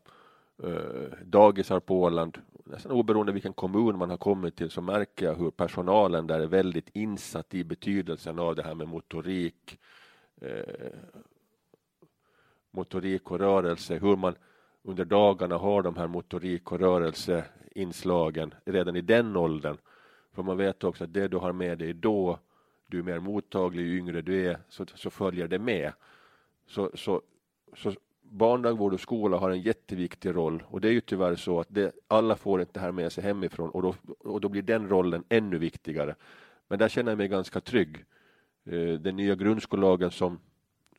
Speaker 2: Eh, dagisar på Åland, nästan oberoende vilken kommun man har kommit till så märker jag hur personalen där är väldigt insatt i betydelsen av det här med motorik, eh, motorik och rörelse, hur man under dagarna har de här motorik och rörelseinslagen redan i den åldern. För man vet också att det du har med dig då, du är mer mottaglig ju yngre du är, så, så följer det med. Så, så, så barndagvård och skola har en jätteviktig roll och det är ju tyvärr så att det, alla får inte det här med sig hemifrån och då, och då blir den rollen ännu viktigare. Men där känner jag mig ganska trygg. Eh, den nya grundskollagen som,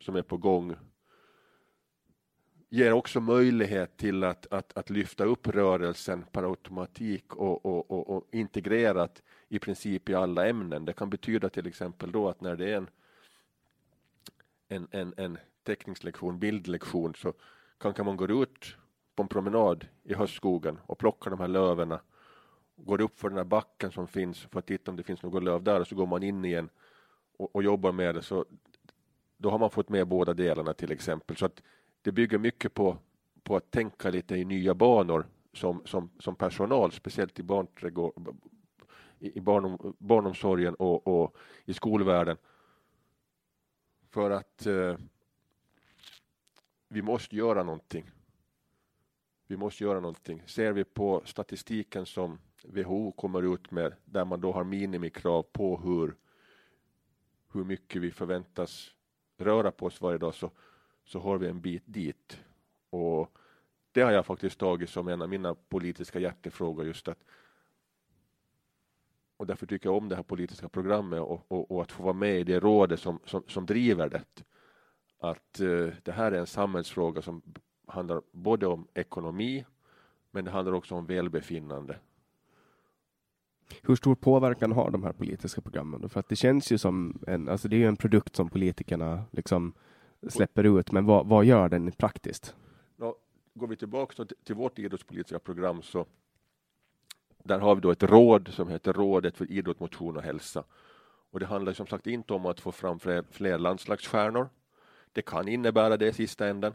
Speaker 2: som är på gång ger också möjlighet till att, att, att lyfta upp rörelsen per automatik och, och, och, och integrerat i princip i alla ämnen. Det kan betyda till exempel då att när det är en, en, en, en teckningslektion, bildlektion så kanske man går ut på en promenad i höstskogen och plockar de här löven går upp för den här backen som finns för att titta om det finns något löv där och så går man in igen och, och jobbar med det så då har man fått med båda delarna till exempel så att det bygger mycket på, på att tänka lite i nya banor som, som, som personal, speciellt i, i barnom, barnomsorgen och, och i skolvärlden. För att eh, vi måste göra någonting. Vi måste göra någonting. Ser vi på statistiken som WHO kommer ut med, där man då har minimikrav på hur, hur mycket vi förväntas röra på oss varje dag, så, så har vi en bit dit. Och det har jag faktiskt tagit som en av mina politiska hjärtefrågor, just att och därför tycker jag om det här politiska programmet och, och, och att få vara med i det rådet som, som, som driver det att uh, det här är en samhällsfråga som handlar både om ekonomi men det handlar också om välbefinnande.
Speaker 1: Hur stor påverkan har de här politiska programmen? För att det känns ju som en, alltså det är en produkt som politikerna liksom släpper ut, men vad, vad gör den praktiskt?
Speaker 2: Nå, går vi tillbaka till, till vårt idrottspolitiska program så där har vi då ett råd som heter Rådet för idrott, motion och hälsa. Och det handlar som sagt inte om att få fram fler, fler landslagsstjärnor det kan innebära det i sista änden.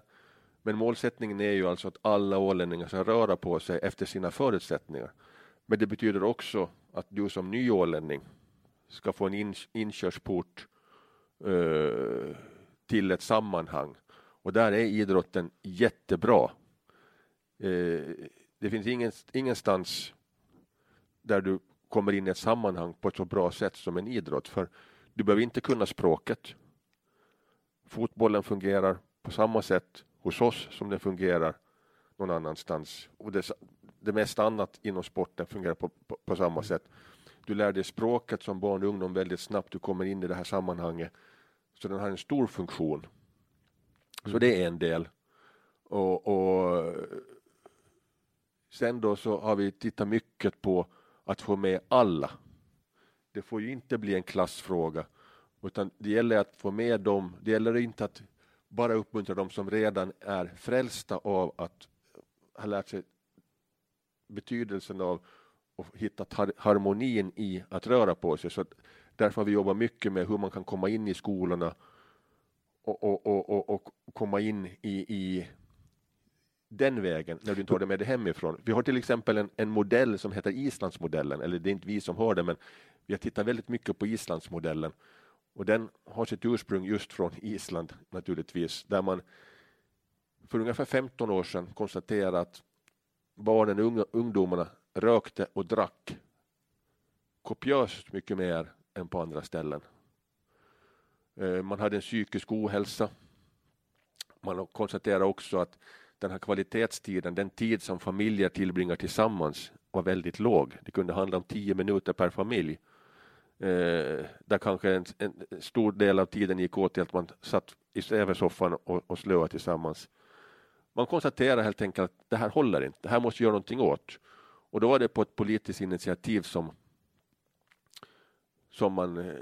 Speaker 2: Men målsättningen är ju alltså att alla ålänningar ska röra på sig efter sina förutsättningar. Men det betyder också att du som ny ålänning ska få en in, inkörsport uh, till ett sammanhang. Och där är idrotten jättebra. Uh, det finns ingen, ingenstans där du kommer in i ett sammanhang på ett så bra sätt som en idrott. För du behöver inte kunna språket fotbollen fungerar på samma sätt hos oss som den fungerar någon annanstans. Och det, det mesta annat inom sporten fungerar på, på, på, samma sätt. Du lär dig språket som barn och ungdom väldigt snabbt. Du kommer in i det här sammanhanget. Så den har en stor funktion. Så det är en del. Och, och sen då så har vi tittat mycket på att få med alla. Det får ju inte bli en klassfråga utan det gäller att få med dem, det gäller inte att bara uppmuntra dem som redan är frälsta av att ha lärt sig betydelsen av och hittat harmonin i att röra på sig. Så därför har vi jobbat mycket med hur man kan komma in i skolorna och, och, och, och komma in i, i den vägen när du inte har det med dig hemifrån. Vi har till exempel en, en modell som heter Islandsmodellen, eller det är inte vi som har det, men vi har tittat väldigt mycket på Islandsmodellen och den har sitt ursprung just från Island naturligtvis, där man för ungefär 15 år sedan konstaterade att barnen och ungdomarna rökte och drack kopiöst mycket mer än på andra ställen. Eh, man hade en psykisk ohälsa. Man konstaterar också att den här kvalitetstiden, den tid som familjer tillbringar tillsammans var väldigt låg. Det kunde handla om tio minuter per familj. Eh, där kanske en, en, stor del av tiden gick åt till att man satt i soffan och, och slöade tillsammans. Man konstaterar helt enkelt att det här håller inte, det här måste göra någonting åt. Och då var det på ett politiskt initiativ som, som man eh,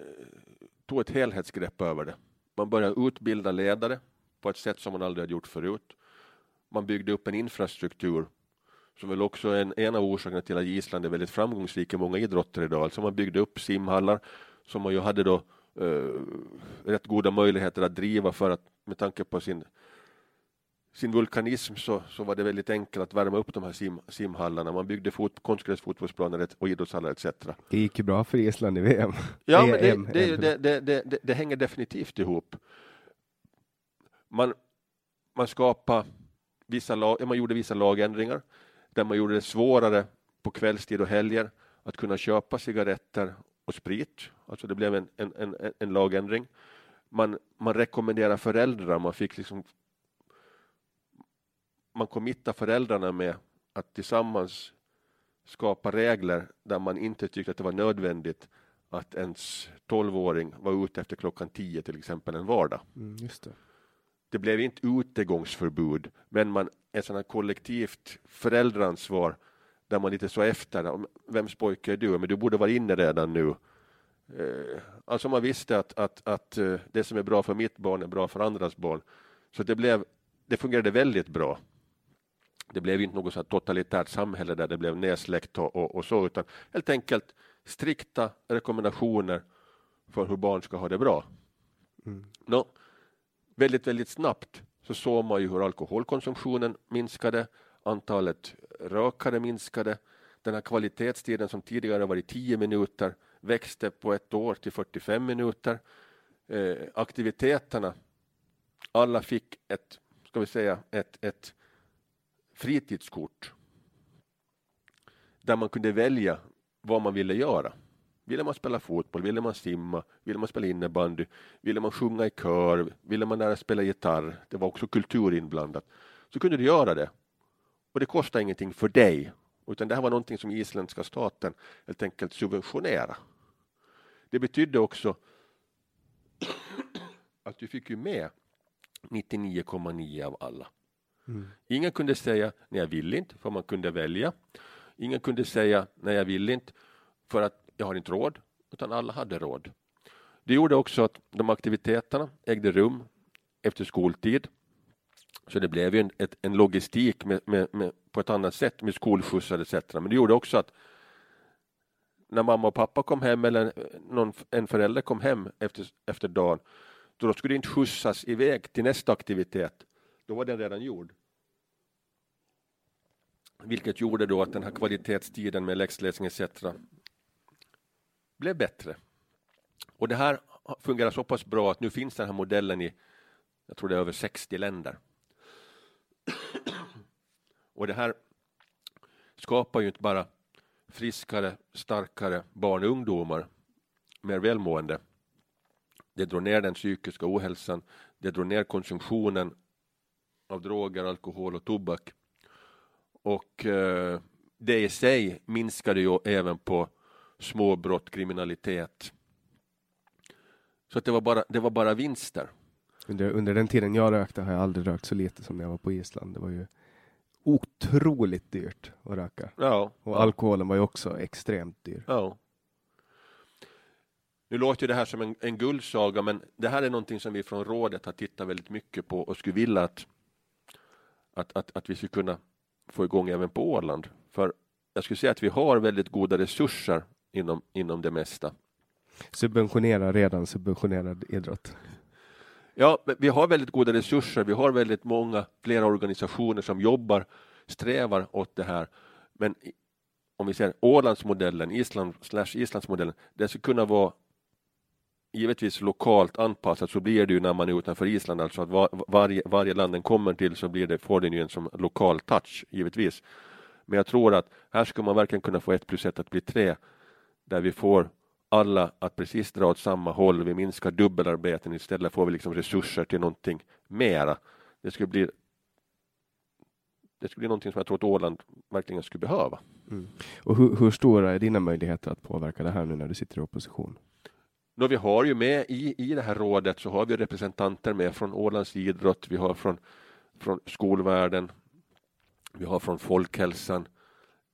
Speaker 2: tog ett helhetsgrepp över det. Man började utbilda ledare på ett sätt som man aldrig hade gjort förut. Man byggde upp en infrastruktur som väl också är en, en av orsakerna till att Island är väldigt framgångsrik i många idrotter idag. Alltså man byggde upp simhallar som man ju hade då eh, rätt goda möjligheter att driva för att med tanke på sin sin vulkanism så, så var det väldigt enkelt att värma upp de här sim, simhallarna. Man byggde fot, konstgräsfotbollsplaner och idrottshallar etc.
Speaker 1: Det gick ju bra för Island i VM.
Speaker 2: Ja, men det, det, det, det, hänger definitivt ihop. Man, man skapade vissa lag, man gjorde vissa lagändringar där man gjorde det svårare på kvällstid och helger att kunna köpa cigaretter och sprit. Alltså det blev en, en, en, en lagändring. Man, man rekommenderar föräldrar, man fick liksom man committar föräldrarna med att tillsammans skapa regler där man inte tyckte att det var nödvändigt att ens tolvåring var ute efter klockan tio till exempel en vardag.
Speaker 1: Mm, det.
Speaker 2: det blev inte utegångsförbud, men man ett sådant kollektivt föräldraansvar där man lite så efter, vems pojke är du? Men du borde vara inne redan nu. Eh, alltså man visste att, att, att eh, det som är bra för mitt barn är bra för andras barn. Så det, blev, det fungerade väldigt bra det blev inte något så totalitärt samhälle där det blev nedsläckt och, och, och, så, utan helt enkelt strikta rekommendationer för hur barn ska ha det bra. Mm. No, väldigt, väldigt snabbt så såg man ju hur alkoholkonsumtionen minskade, antalet rökare minskade, den här kvalitetstiden som tidigare varit 10 minuter växte på ett år till 45 minuter. Eh, aktiviteterna, alla fick ett, ska vi säga, ett, ett fritidskort där man kunde välja vad man ville göra. Ville man spela fotboll, ville man simma, ville man spela innebandy, ville man sjunga i kör, ville man lära spela gitarr, det var också kultur inblandat, så kunde du göra det. Och det kostade ingenting för dig, utan det här var någonting som isländska staten helt enkelt subventionera. Det betydde också att du fick ju med 99,9 av alla. Mm. Ingen kunde säga nej jag vill inte, för man kunde välja. Ingen kunde säga nej jag vill inte, för att jag har inte råd, utan alla hade råd. Det gjorde också att de aktiviteterna ägde rum efter skoltid. Så det blev ju en, ett, en logistik med, med, med, på ett annat sätt med skolskjutsar etc. Men det gjorde också att när mamma och pappa kom hem eller någon, en förälder kom hem efter, efter dagen, då skulle det inte skjutsas iväg till nästa aktivitet. Då var den redan gjord. Vilket gjorde då att den här kvalitetstiden med läxläsning etc blev bättre. Och det här fungerar så pass bra att nu finns den här modellen i, jag tror det är över 60 länder. Och det här skapar ju inte bara friskare, starkare barn och ungdomar, mer välmående. Det drar ner den psykiska ohälsan, det drar ner konsumtionen av droger, alkohol och tobak. Och eh, det i sig minskade ju även på småbrott, kriminalitet. Så att det, var bara, det var bara vinster.
Speaker 1: Under, under den tiden jag rökte har jag aldrig rökt så lite som när jag var på Island. Det var ju otroligt dyrt att röka.
Speaker 2: Ja,
Speaker 1: och
Speaker 2: ja.
Speaker 1: alkoholen var ju också extremt dyr.
Speaker 2: Ja. Nu låter det här som en, en guldsaga, men det här är någonting som vi från rådet har tittat väldigt mycket på och skulle vilja att, att, att, att vi skulle kunna få igång även på Åland. För jag skulle säga att vi har väldigt goda resurser inom, inom det mesta.
Speaker 1: Subventionera redan subventionerad idrott.
Speaker 2: Ja, vi har väldigt goda resurser. Vi har väldigt många, flera organisationer som jobbar, strävar åt det här. Men om vi ser Ålandsmodellen, Island slash Islandsmodellen, det skulle kunna vara givetvis lokalt anpassat så blir det ju när man är utanför Island, alltså att var, varje, varje land den kommer till så blir det, får den ju en som lokal touch, givetvis. Men jag tror att här ska man verkligen kunna få ett plus ett att bli tre, där vi får alla att precis dra åt samma håll, vi minskar dubbelarbeten, istället får vi liksom resurser till någonting mera, det skulle bli det skulle bli någonting som jag tror att Åland verkligen skulle behöva.
Speaker 1: Mm. Och hur, hur, stora är dina möjligheter att påverka det här nu när du sitter i opposition?
Speaker 2: Då vi har ju med i, i det här rådet så har vi representanter med från Ålands idrott, vi har från, från skolvärlden, vi har från folkhälsan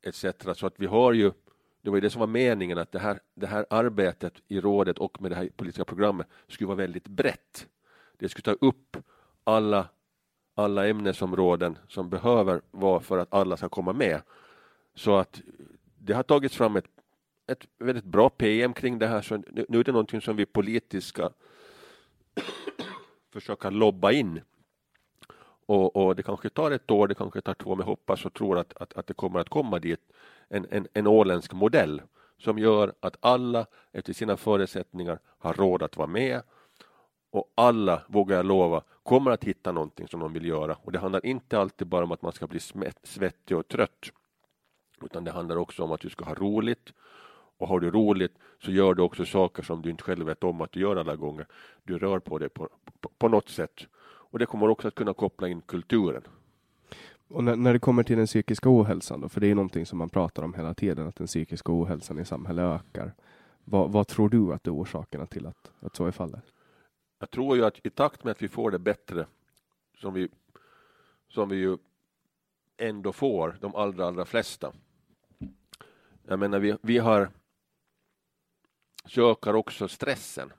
Speaker 2: etc. Så att vi har ju, det var ju det som var meningen att det här, det här arbetet i rådet och med det här politiska programmet skulle vara väldigt brett. Det skulle ta upp alla, alla ämnesområden som behöver vara för att alla ska komma med. Så att det har tagits fram ett, ett väldigt bra PM kring det här. Så nu, nu är det någonting som vi politiska försöka lobba in. Och, och, det kanske tar ett år, det kanske tar två, men hoppas och tror att, att, att det kommer att komma dit en, en, en åländsk modell som gör att alla efter sina förutsättningar har råd att vara med och alla, vågar jag lova, kommer att hitta någonting som de vill göra. Och det handlar inte alltid bara om att man ska bli svettig och trött, utan det handlar också om att du ska ha roligt. Och har du roligt så gör du också saker som du inte själv vet om att du gör alla gånger. Du rör på dig på, på, på något sätt. Och det kommer också att kunna koppla in kulturen.
Speaker 1: Och när, när, det kommer till den psykiska ohälsan då, för det är någonting som man pratar om hela tiden, att den psykiska ohälsan i samhället ökar. Vad, vad tror du att det är orsakerna till att, att så är fallet?
Speaker 2: Jag tror ju att i takt med att vi får det bättre, som vi, som vi ju ändå får, de allra, allra flesta. Jag menar, vi, vi har ökar också stressen.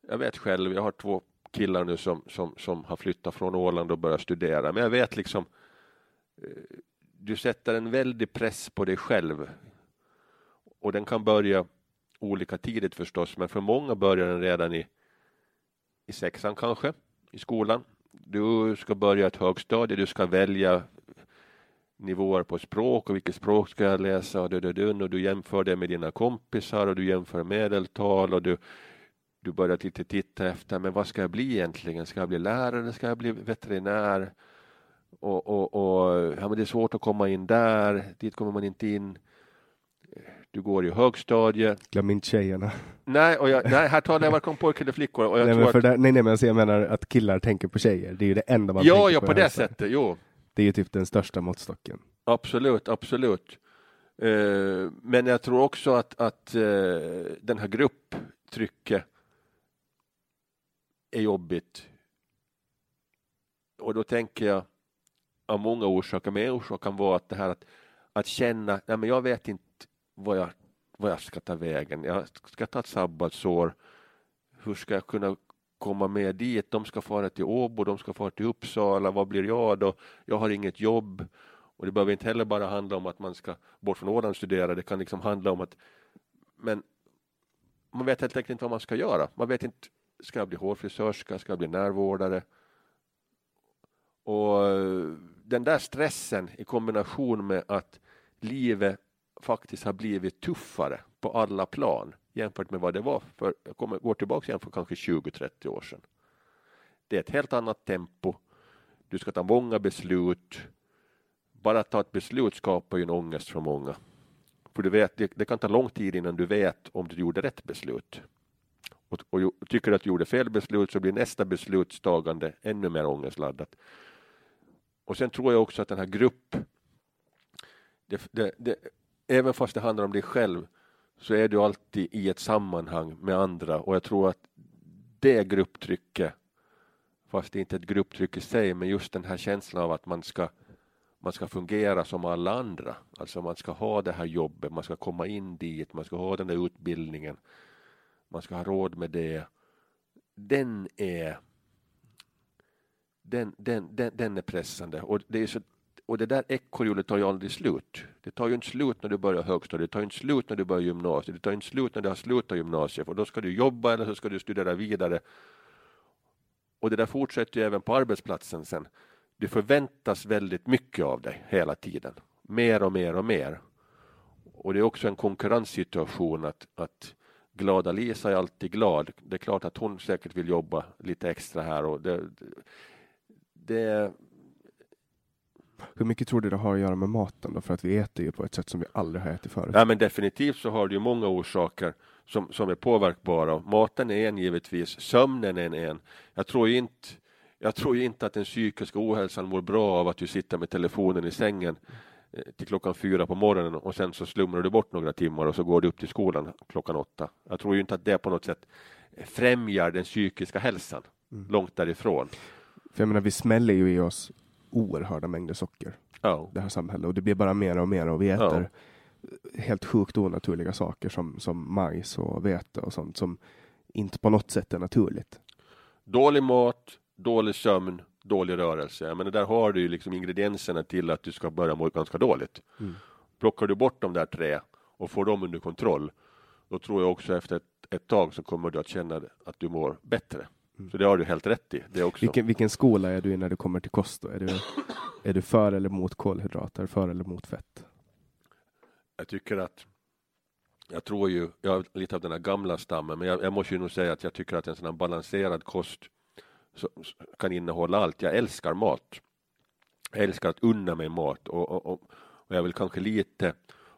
Speaker 2: Jag vet själv, jag har två killar nu som, som, som har flyttat från Åland och börjat studera, men jag vet liksom eh, du sätter en väldig press på dig själv. Och den kan börja olika tidigt förstås, men för många börjar den redan i i sexan kanske, i skolan. Du ska börja ett högstadie, du ska välja nivåer på språk och vilket språk ska jag läsa och, du, och du jämför det med dina kompisar och du jämför medeltal och du, du börjar lite titta efter, men vad ska jag bli egentligen? Ska jag bli lärare? Ska jag bli veterinär? Och, och, och ja, men det är svårt att komma in där, dit kommer man inte in du går i högstadiet.
Speaker 1: Glöm inte tjejerna.
Speaker 2: Nej, och jag, nej här talar jag varken om pojkar eller flickor. Och jag
Speaker 1: nej,
Speaker 2: tror
Speaker 1: men
Speaker 2: att...
Speaker 1: där, nej, nej, men alltså jag menar att killar tänker på tjejer. Det är ju det enda man
Speaker 2: ja,
Speaker 1: tänker
Speaker 2: ja,
Speaker 1: på.
Speaker 2: Ja, på det sättet, jo.
Speaker 1: Det är ju typ den största måttstocken.
Speaker 2: Absolut, absolut. Uh, men jag tror också att, att uh, den här grupptrycket är jobbigt. Och då tänker jag av många orsaker, men en orsak kan vara att det här att, att känna, nej men jag vet inte vad jag, vad jag ska ta vägen. Jag ska ta ett sabbatsår. Hur ska jag kunna komma med dit? De ska fara till Åbo, de ska fara till Uppsala. Vad blir jag då? Jag har inget jobb. Och det behöver inte heller bara handla om att man ska bort från Åland och studera. Det kan liksom handla om att men man vet helt enkelt inte vad man ska göra. Man vet inte, ska jag bli hårfrisörska? Ska jag bli närvårdare? Och eh, den där stressen i kombination med att livet faktiskt har blivit tuffare på alla plan jämfört med vad det var för, jag kommer, går tillbaka igen för kanske 20-30 år sedan. Det är ett helt annat tempo. Du ska ta många beslut. Bara att ta ett beslut skapar ju en ångest för många. För du vet, det, det kan ta lång tid innan du vet om du gjorde rätt beslut. Och, och, tycker du att du gjorde fel beslut så blir nästa beslutstagande ännu mer ångestladdat. Och sen tror jag också att den här grupp det, det, det, även fast det handlar om dig själv så är du alltid i ett sammanhang med andra och jag tror att det grupptrycket, fast det inte är ett grupptryck i sig, men just den här känslan av att man ska man ska fungera som alla andra. Alltså man ska ha det här jobbet, man ska komma in dit, man ska ha den där utbildningen, man ska ha råd med det. Den är den, den, den, den är pressande och det är så och det där ekorrhjulet tar ju aldrig slut. Det tar ju inte slut när du börjar högstadiet, det tar inte slut när du börjar gymnasiet, det tar inte slut när du har slutat gymnasiet, för då ska du jobba eller så ska du studera vidare. Och det där fortsätter ju även på arbetsplatsen sen. Det förväntas väldigt mycket av dig hela tiden. Mer och mer och mer. Och det är också en konkurrenssituation att, att glada Lisa är alltid glad. Det är klart att hon säkert vill jobba lite extra här och det, det
Speaker 1: hur mycket tror du det har att göra med maten då? För att vi äter ju på ett sätt som vi aldrig har ätit förut.
Speaker 2: Ja men definitivt så har det ju många orsaker som, som är påverkbara. Maten är en givetvis, sömnen är en. Jag tror inte jag tror ju inte att den psykiska ohälsan mår bra av att du sitter med telefonen i sängen till klockan fyra på morgonen och sen så slumrar du bort några timmar och så går du upp till skolan klockan åtta. Jag tror ju inte att det på något sätt främjar den psykiska hälsan.
Speaker 1: Mm.
Speaker 2: Långt därifrån.
Speaker 1: För jag menar, vi smäller ju i oss oerhörda mängder socker,
Speaker 2: Ja.
Speaker 1: det här samhället, och det blir bara mer och mer och vi äter helt sjukt onaturliga saker som, som majs och vete och sånt som inte på något sätt är naturligt.
Speaker 2: Dålig mat, dålig sömn, dålig rörelse. Menar, där har du ju liksom ingredienserna till att du ska börja må ganska dåligt.
Speaker 1: Mm.
Speaker 2: Plockar du bort de där tre och får dem under kontroll, då tror jag också efter ett, ett tag så kommer du att känna att du mår bättre. Så det har du helt rätt i. Det också.
Speaker 1: Mm. Vilken, vilken skola är du i när det kommer till kost? Då? Är, du, är du för eller mot kolhydrater, för eller mot fett?
Speaker 2: Jag tycker att jag tror ju, jag är lite av den här gamla stammen, men jag, jag måste ju nog säga att jag tycker att en här balanserad kost kan innehålla allt. Jag älskar mat. Jag älskar att unna mig mat och, och, och, och jag vill kanske lite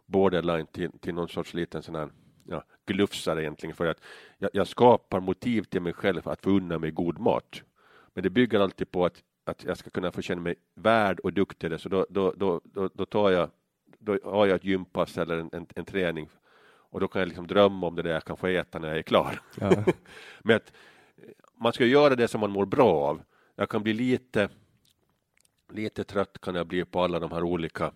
Speaker 2: borderline till, till någon sorts liten sån här ja, glufsare egentligen för att jag, jag skapar motiv till mig själv att få unna mig god mat. Men det bygger alltid på att, att jag ska kunna få känna mig värd och duktig. Så då, då, då, då, då tar jag då har jag ett gympass eller en, en, en träning och då kan jag liksom drömma om det där jag kan få äta när jag är klar.
Speaker 1: Ja.
Speaker 2: Men att man ska göra det som man mår bra av. Jag kan bli lite, lite trött kan jag bli på alla de här olika,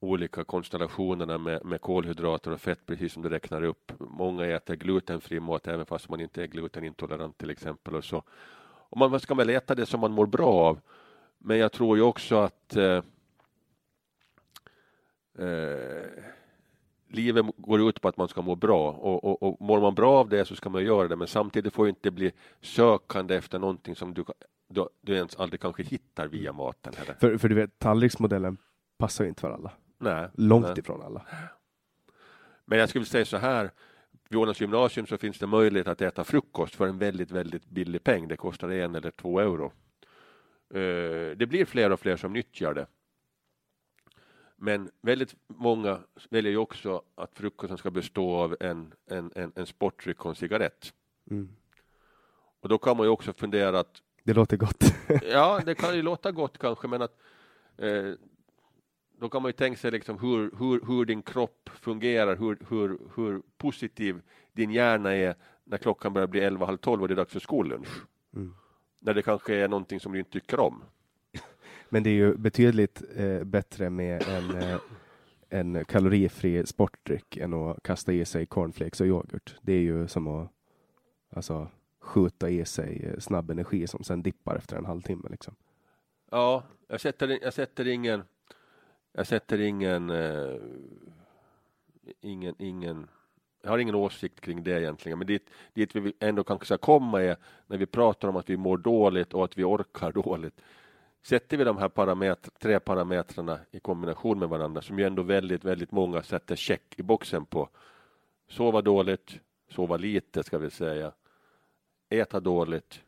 Speaker 2: olika konstellationerna med, med kolhydrater och fett, precis som du räknar upp. Många äter glutenfri mat även fast man inte är glutenintolerant till exempel. Och så. Och man ska väl äta det som man mår bra av. Men jag tror ju också att eh, eh, livet går ut på att man ska må bra och, och, och mår man bra av det så ska man göra det men samtidigt får inte bli sökande efter någonting som du, du, du ens aldrig kanske hittar via maten. Eller?
Speaker 1: För, för du vet, tallriksmodellen passar inte för alla.
Speaker 2: Nej,
Speaker 1: Långt
Speaker 2: nej.
Speaker 1: ifrån alla.
Speaker 2: Men jag skulle säga så här, vid Ålands gymnasium så finns det möjlighet att äta frukost för en väldigt, väldigt billig peng. Det kostar en eller två euro. Eh, Det blir fler och fler som nyttjar det. Men väldigt många väljer ju också att frukosten ska bestå av en, en, en, en sportdryck och en cigarett.
Speaker 1: Mm.
Speaker 2: Och då kan man ju också fundera att
Speaker 1: Det låter gott.
Speaker 2: Ja, det kan ju låta gott kanske, men att eh, då kan man ju tänka sig liksom hur, hur, hur din kropp fungerar, hur, hur, hur positiv din hjärna är när klockan börjar bli 11, halv 12 och det är dags för skollunch.
Speaker 1: Mm.
Speaker 2: När det kanske är någonting som du inte tycker om.
Speaker 1: Men det är ju betydligt eh, bättre med en, eh, en kalorifri sportdryck än att kasta i sig cornflakes och yoghurt. Det är ju som att alltså, skjuta i sig eh, snabb energi som sen dippar efter en halvtimme. Liksom.
Speaker 2: Ja, jag sätter, jag sätter ingen, jag sätter ingen, eh, ingen, ingen, jag har ingen åsikt kring det egentligen, men dit, dit vi ändå kanske ska komma är när vi pratar om att vi mår dåligt och att vi orkar dåligt. Sätter vi de här parametr, tre parametrarna i kombination med varandra, som ju ändå väldigt, väldigt många sätter check i boxen på. Sova dåligt, sova lite ska vi säga, äta dåligt,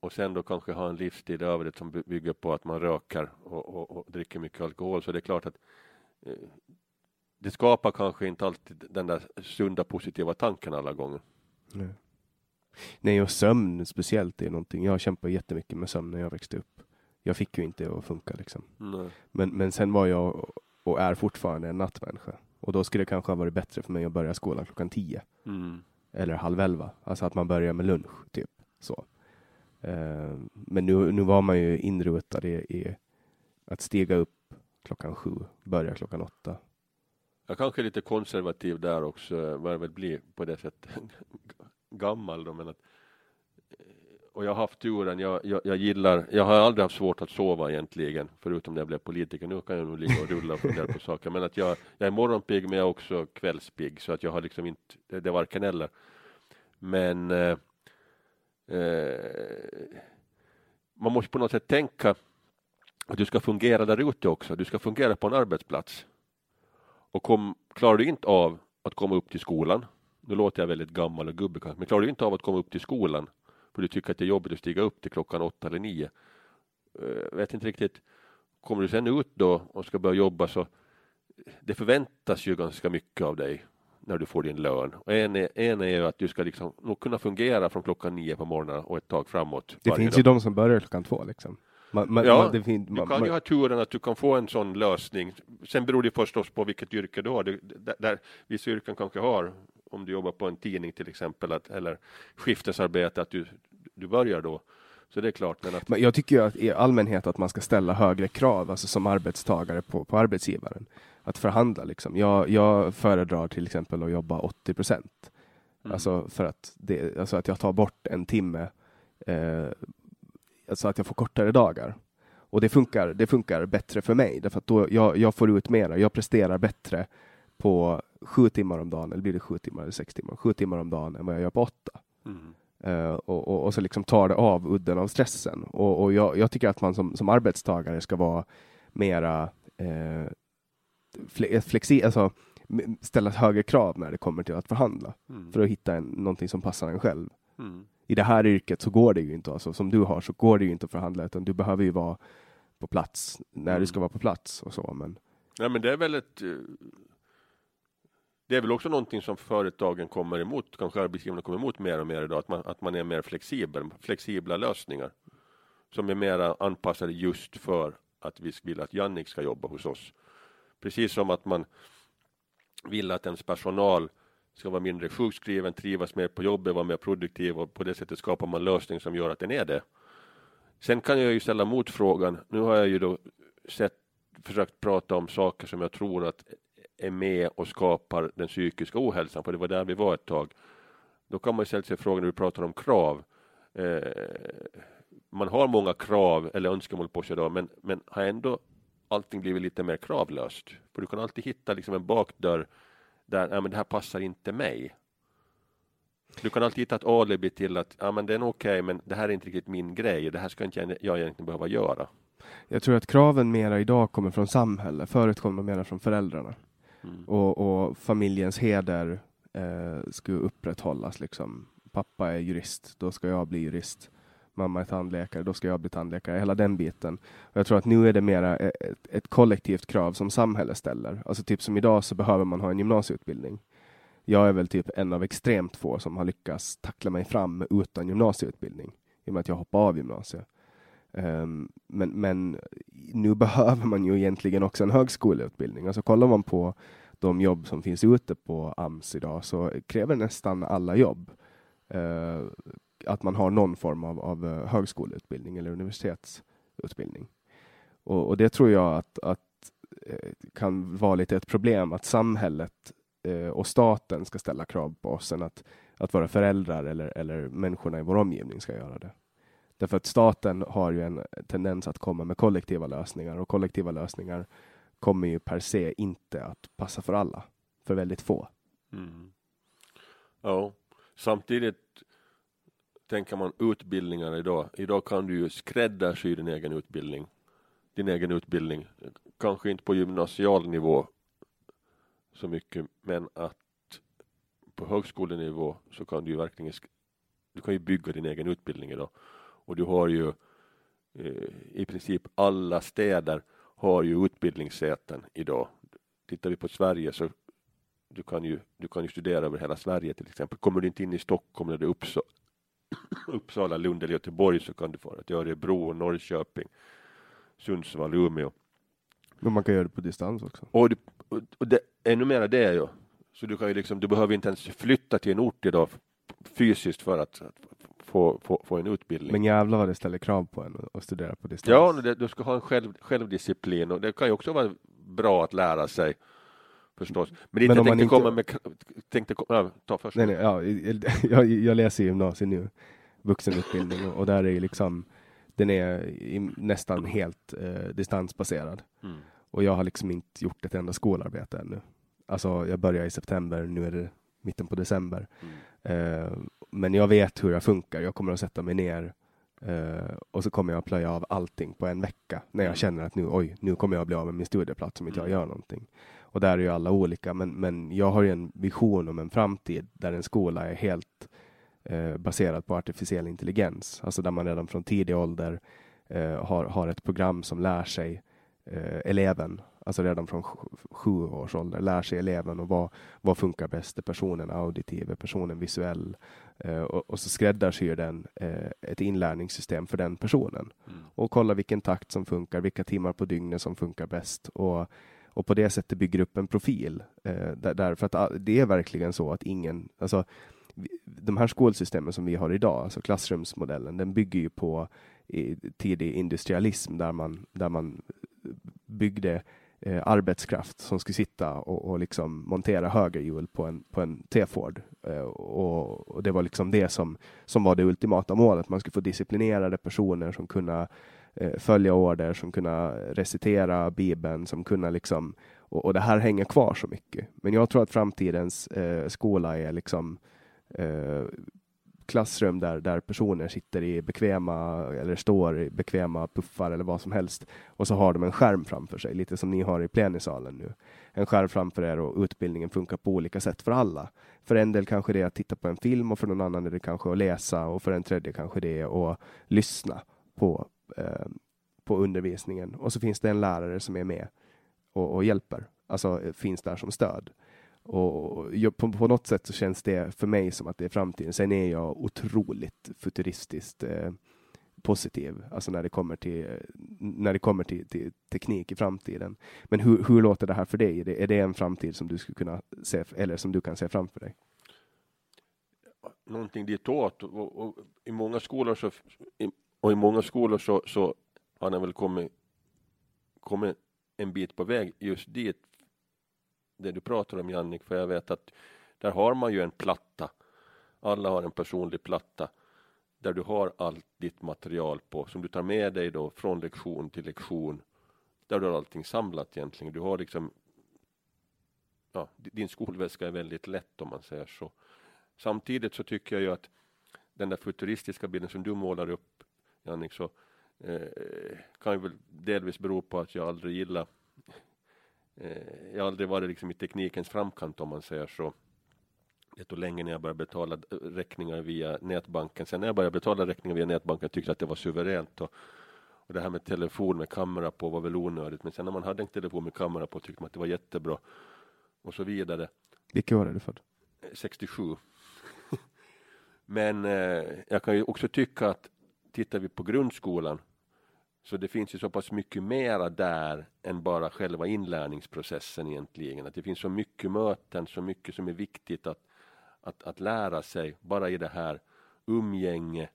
Speaker 2: och sen då kanske ha en livsstil i övrigt som bygger på att man rökar och, och, och dricker mycket alkohol. Så det är klart att eh, det skapar kanske inte alltid den där sunda positiva tanken alla gånger.
Speaker 1: Nej. Nej, och sömn speciellt är någonting. Jag kämpade jättemycket med sömn när jag växte upp. Jag fick ju inte det att funka liksom.
Speaker 2: Nej.
Speaker 1: Men, men sen var jag och är fortfarande en nattmänniska. Och då skulle det kanske ha varit bättre för mig att börja skolan klockan tio.
Speaker 2: Mm.
Speaker 1: eller halv elva. Alltså att man börjar med lunch, typ. Så. Eh, men nu, nu var man ju inrutad i, i att stiga upp klockan sju, börja klockan åtta.
Speaker 2: Jag kanske är lite konservativ där också, vad jag väl blir på det sättet gammal då, men att eh, och jag har haft turen, jag, jag, jag gillar, jag har aldrig haft svårt att sova egentligen, förutom när jag blev politiker. Nu kan jag nog ligga och rulla och fundera på saker, men att jag, jag är morgonpigg men jag är också kvällspigg, så att jag har liksom inte, det, det är varken eller. Men eh, eh, man måste på något sätt tänka att du ska fungera där ute också, du ska fungera på en arbetsplats. Och kom, klarar du inte av att komma upp till skolan, nu låter jag väldigt gammal och gubbig men klarar du inte av att komma upp till skolan för du tycker att det är jobbigt att stiga upp till klockan åtta eller nio. Uh, vet inte riktigt. Kommer du sen ut då och ska börja jobba så det förväntas ju ganska mycket av dig. när du får din lön. Och en, är, en är ju att du ska liksom nog kunna fungera från klockan nio på morgonen och ett tag framåt.
Speaker 1: Det finns
Speaker 2: dag.
Speaker 1: ju de som börjar klockan två liksom. Man, man,
Speaker 2: Ja,
Speaker 1: man, fin,
Speaker 2: Du kan ju ha turen att du kan få en sån lösning. Sen beror det förstås på vilket yrke du har. Det, där, där, vissa yrken kanske har, om du jobbar på en tidning till exempel, att, eller skiftesarbete, att du, du börjar då. Så det är klart. Men att,
Speaker 1: Men jag tycker ju att i allmänhet att man ska ställa högre krav, alltså som arbetstagare på, på arbetsgivaren. Att förhandla liksom. Jag, jag föredrar till exempel att jobba 80 procent.
Speaker 2: Mm.
Speaker 1: Alltså för att, det, alltså att jag tar bort en timme, eh, alltså att jag får kortare dagar. Och det funkar, det funkar bättre för mig, därför att då jag, jag får ut mera, jag presterar bättre på sju timmar om dagen, eller blir det sju timmar eller sex timmar? Sju timmar om dagen än vad jag gör på åtta.
Speaker 2: mm.
Speaker 1: Eh, och, och, och så liksom tar det av udden av stressen. Och, och jag, jag tycker att man som, som arbetstagare ska vara mera eh, fle, flexi, alltså ställa högre krav när det kommer till att förhandla
Speaker 2: Mm.
Speaker 1: för att hitta en, någonting som passar en själv.
Speaker 2: Mm.
Speaker 1: I det här yrket så går det ju inte, alltså, som du har, så går det ju inte att förhandla, utan du behöver ju vara på plats när
Speaker 2: Mm.
Speaker 1: du ska vara på plats och så. Men
Speaker 2: Ja, men det är väl ett... Det är väl också någonting som företagen kommer emot, kanske arbetsgivarna kommer emot mer och mer idag, att man, att man är mer flexibel, flexibla lösningar som är mer anpassade just för att vi vill att Jannik ska jobba hos oss. Precis som att man vill att ens personal ska vara mindre sjukskriven, trivas mer på jobbet, vara mer produktiv och på det sättet skapar man lösning som gör att den är det. Sen kan jag ju ställa motfrågan, nu har jag ju då sett, försökt prata om saker som jag tror att är med och skapar den psykiska ohälsan, för det var där vi var ett tag. Då kan man ställa sig frågan när vi pratar om krav. Eh, man har många krav eller önskemål på sig idag, men, men har ändå allting blivit lite mer kravlöst? För du kan alltid hitta liksom en bakdörr där, ja men det här passar inte mig. Du kan alltid hitta ett alibi till att, ja men det är okej, okej, men det här är inte riktigt min grej, det här ska inte jag, jag egentligen behöva göra.
Speaker 1: jag tror att kraven mera idag kommer från samhället, förut kom de mera från föräldrarna.
Speaker 2: Mm.
Speaker 1: och, och familjens heder eh, ska upprätthållas. Liksom. Pappa är jurist, då ska jag bli jurist. Mamma är tandläkare, då ska jag bli tandläkare. Hela den biten. Och jag tror att nu är det mera ett, ett kollektivt krav som samhället ställer. Alltså typ som idag så behöver man ha en gymnasieutbildning. Jag är väl typ en av extremt få som har lyckats tackla mig fram utan gymnasieutbildning. I och med att jag hoppade av gymnasiet. Um, men, men nu behöver man ju egentligen också en högskoleutbildning. Alltså kollar man på de jobb som finns ute på AMS idag så kräver nästan alla jobb uh, att man har någon form av, av eh, högskoleutbildning eller universitetsutbildning. Och, och det tror jag att, att eh, kan vara lite ett problem att samhället eh, och staten ska ställa krav på oss än att, att våra föräldrar eller, eller människorna i vår omgivning ska göra det. Därför att staten har ju en tendens att komma med kollektiva lösningar och kollektiva lösningar kommer ju per se inte att passa för alla, för väldigt få.
Speaker 2: Mm. Ja, samtidigt tänker man utbildningar idag. Idag kan du ju skräddarsy din egen utbildning. Din egen utbildning. Kanske inte på gymnasial nivå så mycket, men att på högskolenivå så kan du ju verkligen du kan ju bygga din egen utbildning idag. Och du har ju eh, i princip alla städer har ju utbildningssäten idag. Tittar vi på Sverige så du kan ju, du kan ju studera över hela Sverige till exempel. Kommer du inte in i Stockholm eller Uppsala, Uppsala, Lund eller Göteborg så kan du få till Örebro, Norrköping, Sundsvall, Umeå.
Speaker 1: Men man kan göra det på distans också.
Speaker 2: Och, du, och det, ännu mer det är ju. Så du kan ju liksom, du behöver inte ens flytta till en ort idag fysiskt för att få, få, få en utbildning.
Speaker 1: Men jävlar vad det ställer krav på en att studera på distans.
Speaker 2: Ja, det, du ska ha en själv, självdisciplin och det kan ju också vara bra att lära sig förstås. Men, inte
Speaker 1: om man inte-
Speaker 2: komma med, tänkte, ja, ta först.
Speaker 1: Nej, nej, ja, jag, jag läser gymnasiet nu, vuxenutbildning, och, och där är ju liksom, den är i, nästan helt eh, distansbaserad.
Speaker 2: Mm.
Speaker 1: Och jag har liksom inte gjort ett enda skolarbete ännu. Alltså, jag börjar i september, nu är det mitten på december.
Speaker 2: Mm.
Speaker 1: Eh, men jag vet hur jag funkar. Jag kommer att sätta mig ner eh, och så kommer jag att plöja av allting på en vecka när jag
Speaker 2: Mm.
Speaker 1: känner att nu, oj, nu kommer jag bli av med min studieplats om inte jag
Speaker 2: Mm.
Speaker 1: gör någonting. Och där är ju alla olika, men, men jag har ju en vision om en framtid där en skola är helt eh, baserad på artificiell intelligens. Alltså där man redan från tidig ålder eh, har, har ett program som lär sig eleven, alltså redan från sju, års ålder, lär sig eleven och vad, vad funkar bäst? Är personen auditiv? Är personen visuell? Eh, och, och, så skräddarsyr den eh, ett inlärningssystem för den personen mm. och kolla vilken takt som funkar, vilka timmar på dygnet som funkar bäst och, och på det sättet bygger upp en profil. Eh, där, därför att ah, det är verkligen så att ingen, alltså de här skolsystemen som vi har idag, alltså klassrumsmodellen, den bygger ju på tidig industrialism där man, där man byggde eh, arbetskraft som skulle sitta och, och liksom montera högerhjul på en, på en T-Ford. Eh, och, och, det var liksom det som, som var det ultimata målet. Man skulle få disciplinerade personer som kunde eh, följa order, som kunde recitera Bibeln, som kunde liksom och, och, det här hänger kvar så mycket. Men jag tror att framtidens eh, skola är liksom eh, klassrum där, där personer sitter i bekväma eller står i bekväma puffar eller vad som helst och så har de en skärm framför sig, lite som ni har i plenisalen nu. En skärm framför er och utbildningen funkar på olika sätt för alla. För en del kanske det är att titta på en film och för någon annan är det kanske att läsa och för en tredje kanske det är att lyssna på, eh, på undervisningen. Och så finns det en lärare som är med och, och hjälper, alltså eh, finns där som stöd. Och jag, på, på, något sätt så känns det för mig som att det är framtiden. Sen är jag otroligt futuristiskt eh, positiv, alltså när det kommer till, eh, när det kommer till, till, teknik i framtiden. Men hur, hur låter det här för dig? Är det, är det en framtid som du skulle kunna se, eller som du kan se framför dig?
Speaker 2: Någonting ditåt och, och, i många skolor så, i, och i många skolor så, så har den väl kommit, kommit en bit på väg just dit det du pratar om Jannik, för jag vet att där har man ju en platta. Alla har en personlig platta där du har allt ditt material på som du tar med dig då från lektion till lektion. Där du har allting samlat egentligen. Du har liksom ja, din skolväska är väldigt lätt om man säger så. Samtidigt så tycker jag ju att den där futuristiska bilden som du målar upp Jannik så eh, kan ju väl delvis bero på att jag aldrig gillar eh, jag har aldrig varit liksom i teknikens framkant om man säger så. Det tog länge när jag började betala räkningar via nätbanken. Sen när jag började betala räkningar via nätbanken tyckte jag att det var suveränt. Och, och det här med telefon med kamera på var väl onödigt. Men sen när man hade en telefon med kamera på tyckte man att det var jättebra. Och så vidare.
Speaker 1: Vilket år är du född?
Speaker 2: 67. Men eh, jag kan ju också tycka att tittar vi på grundskolan så det finns ju så pass mycket mera där än bara själva inlärningsprocessen egentligen. Att det finns så mycket möten, så mycket som är viktigt att, att, att lära sig bara i det här umgänge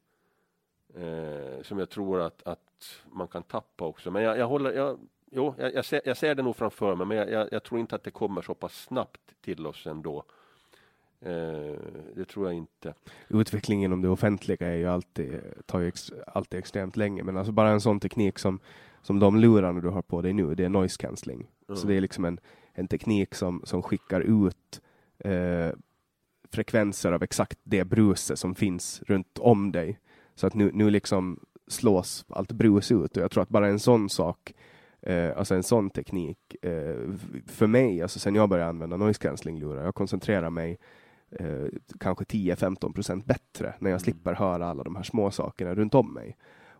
Speaker 2: eh, som jag tror att, att man kan tappa också. Men jag, jag håller, jag, jo, jag, jag, ser, jag ser det nog framför mig, men jag, jag, tror inte att det kommer så pass snabbt till oss ändå. Eh, det tror jag inte.
Speaker 1: Utvecklingen inom det offentliga är ju alltid, tar ju ex, alltid extremt länge, men alltså bara en sån teknik som, som de lurarna du har på dig nu, det är noise cancelling. Mm. Så det är liksom en, en teknik som, som skickar ut eh, frekvenser av exakt det bruset som finns runt om dig. Så att nu, nu liksom slås allt brus ut och jag tror att bara en sån sak Eh, alltså en sån teknik. Eh, för mig, alltså sen jag började använda noise cancelling-lurar, jag koncentrerar mig eh, kanske 10-15 procent bättre när jag mm. slipper höra alla de här små sakerna runt om mig.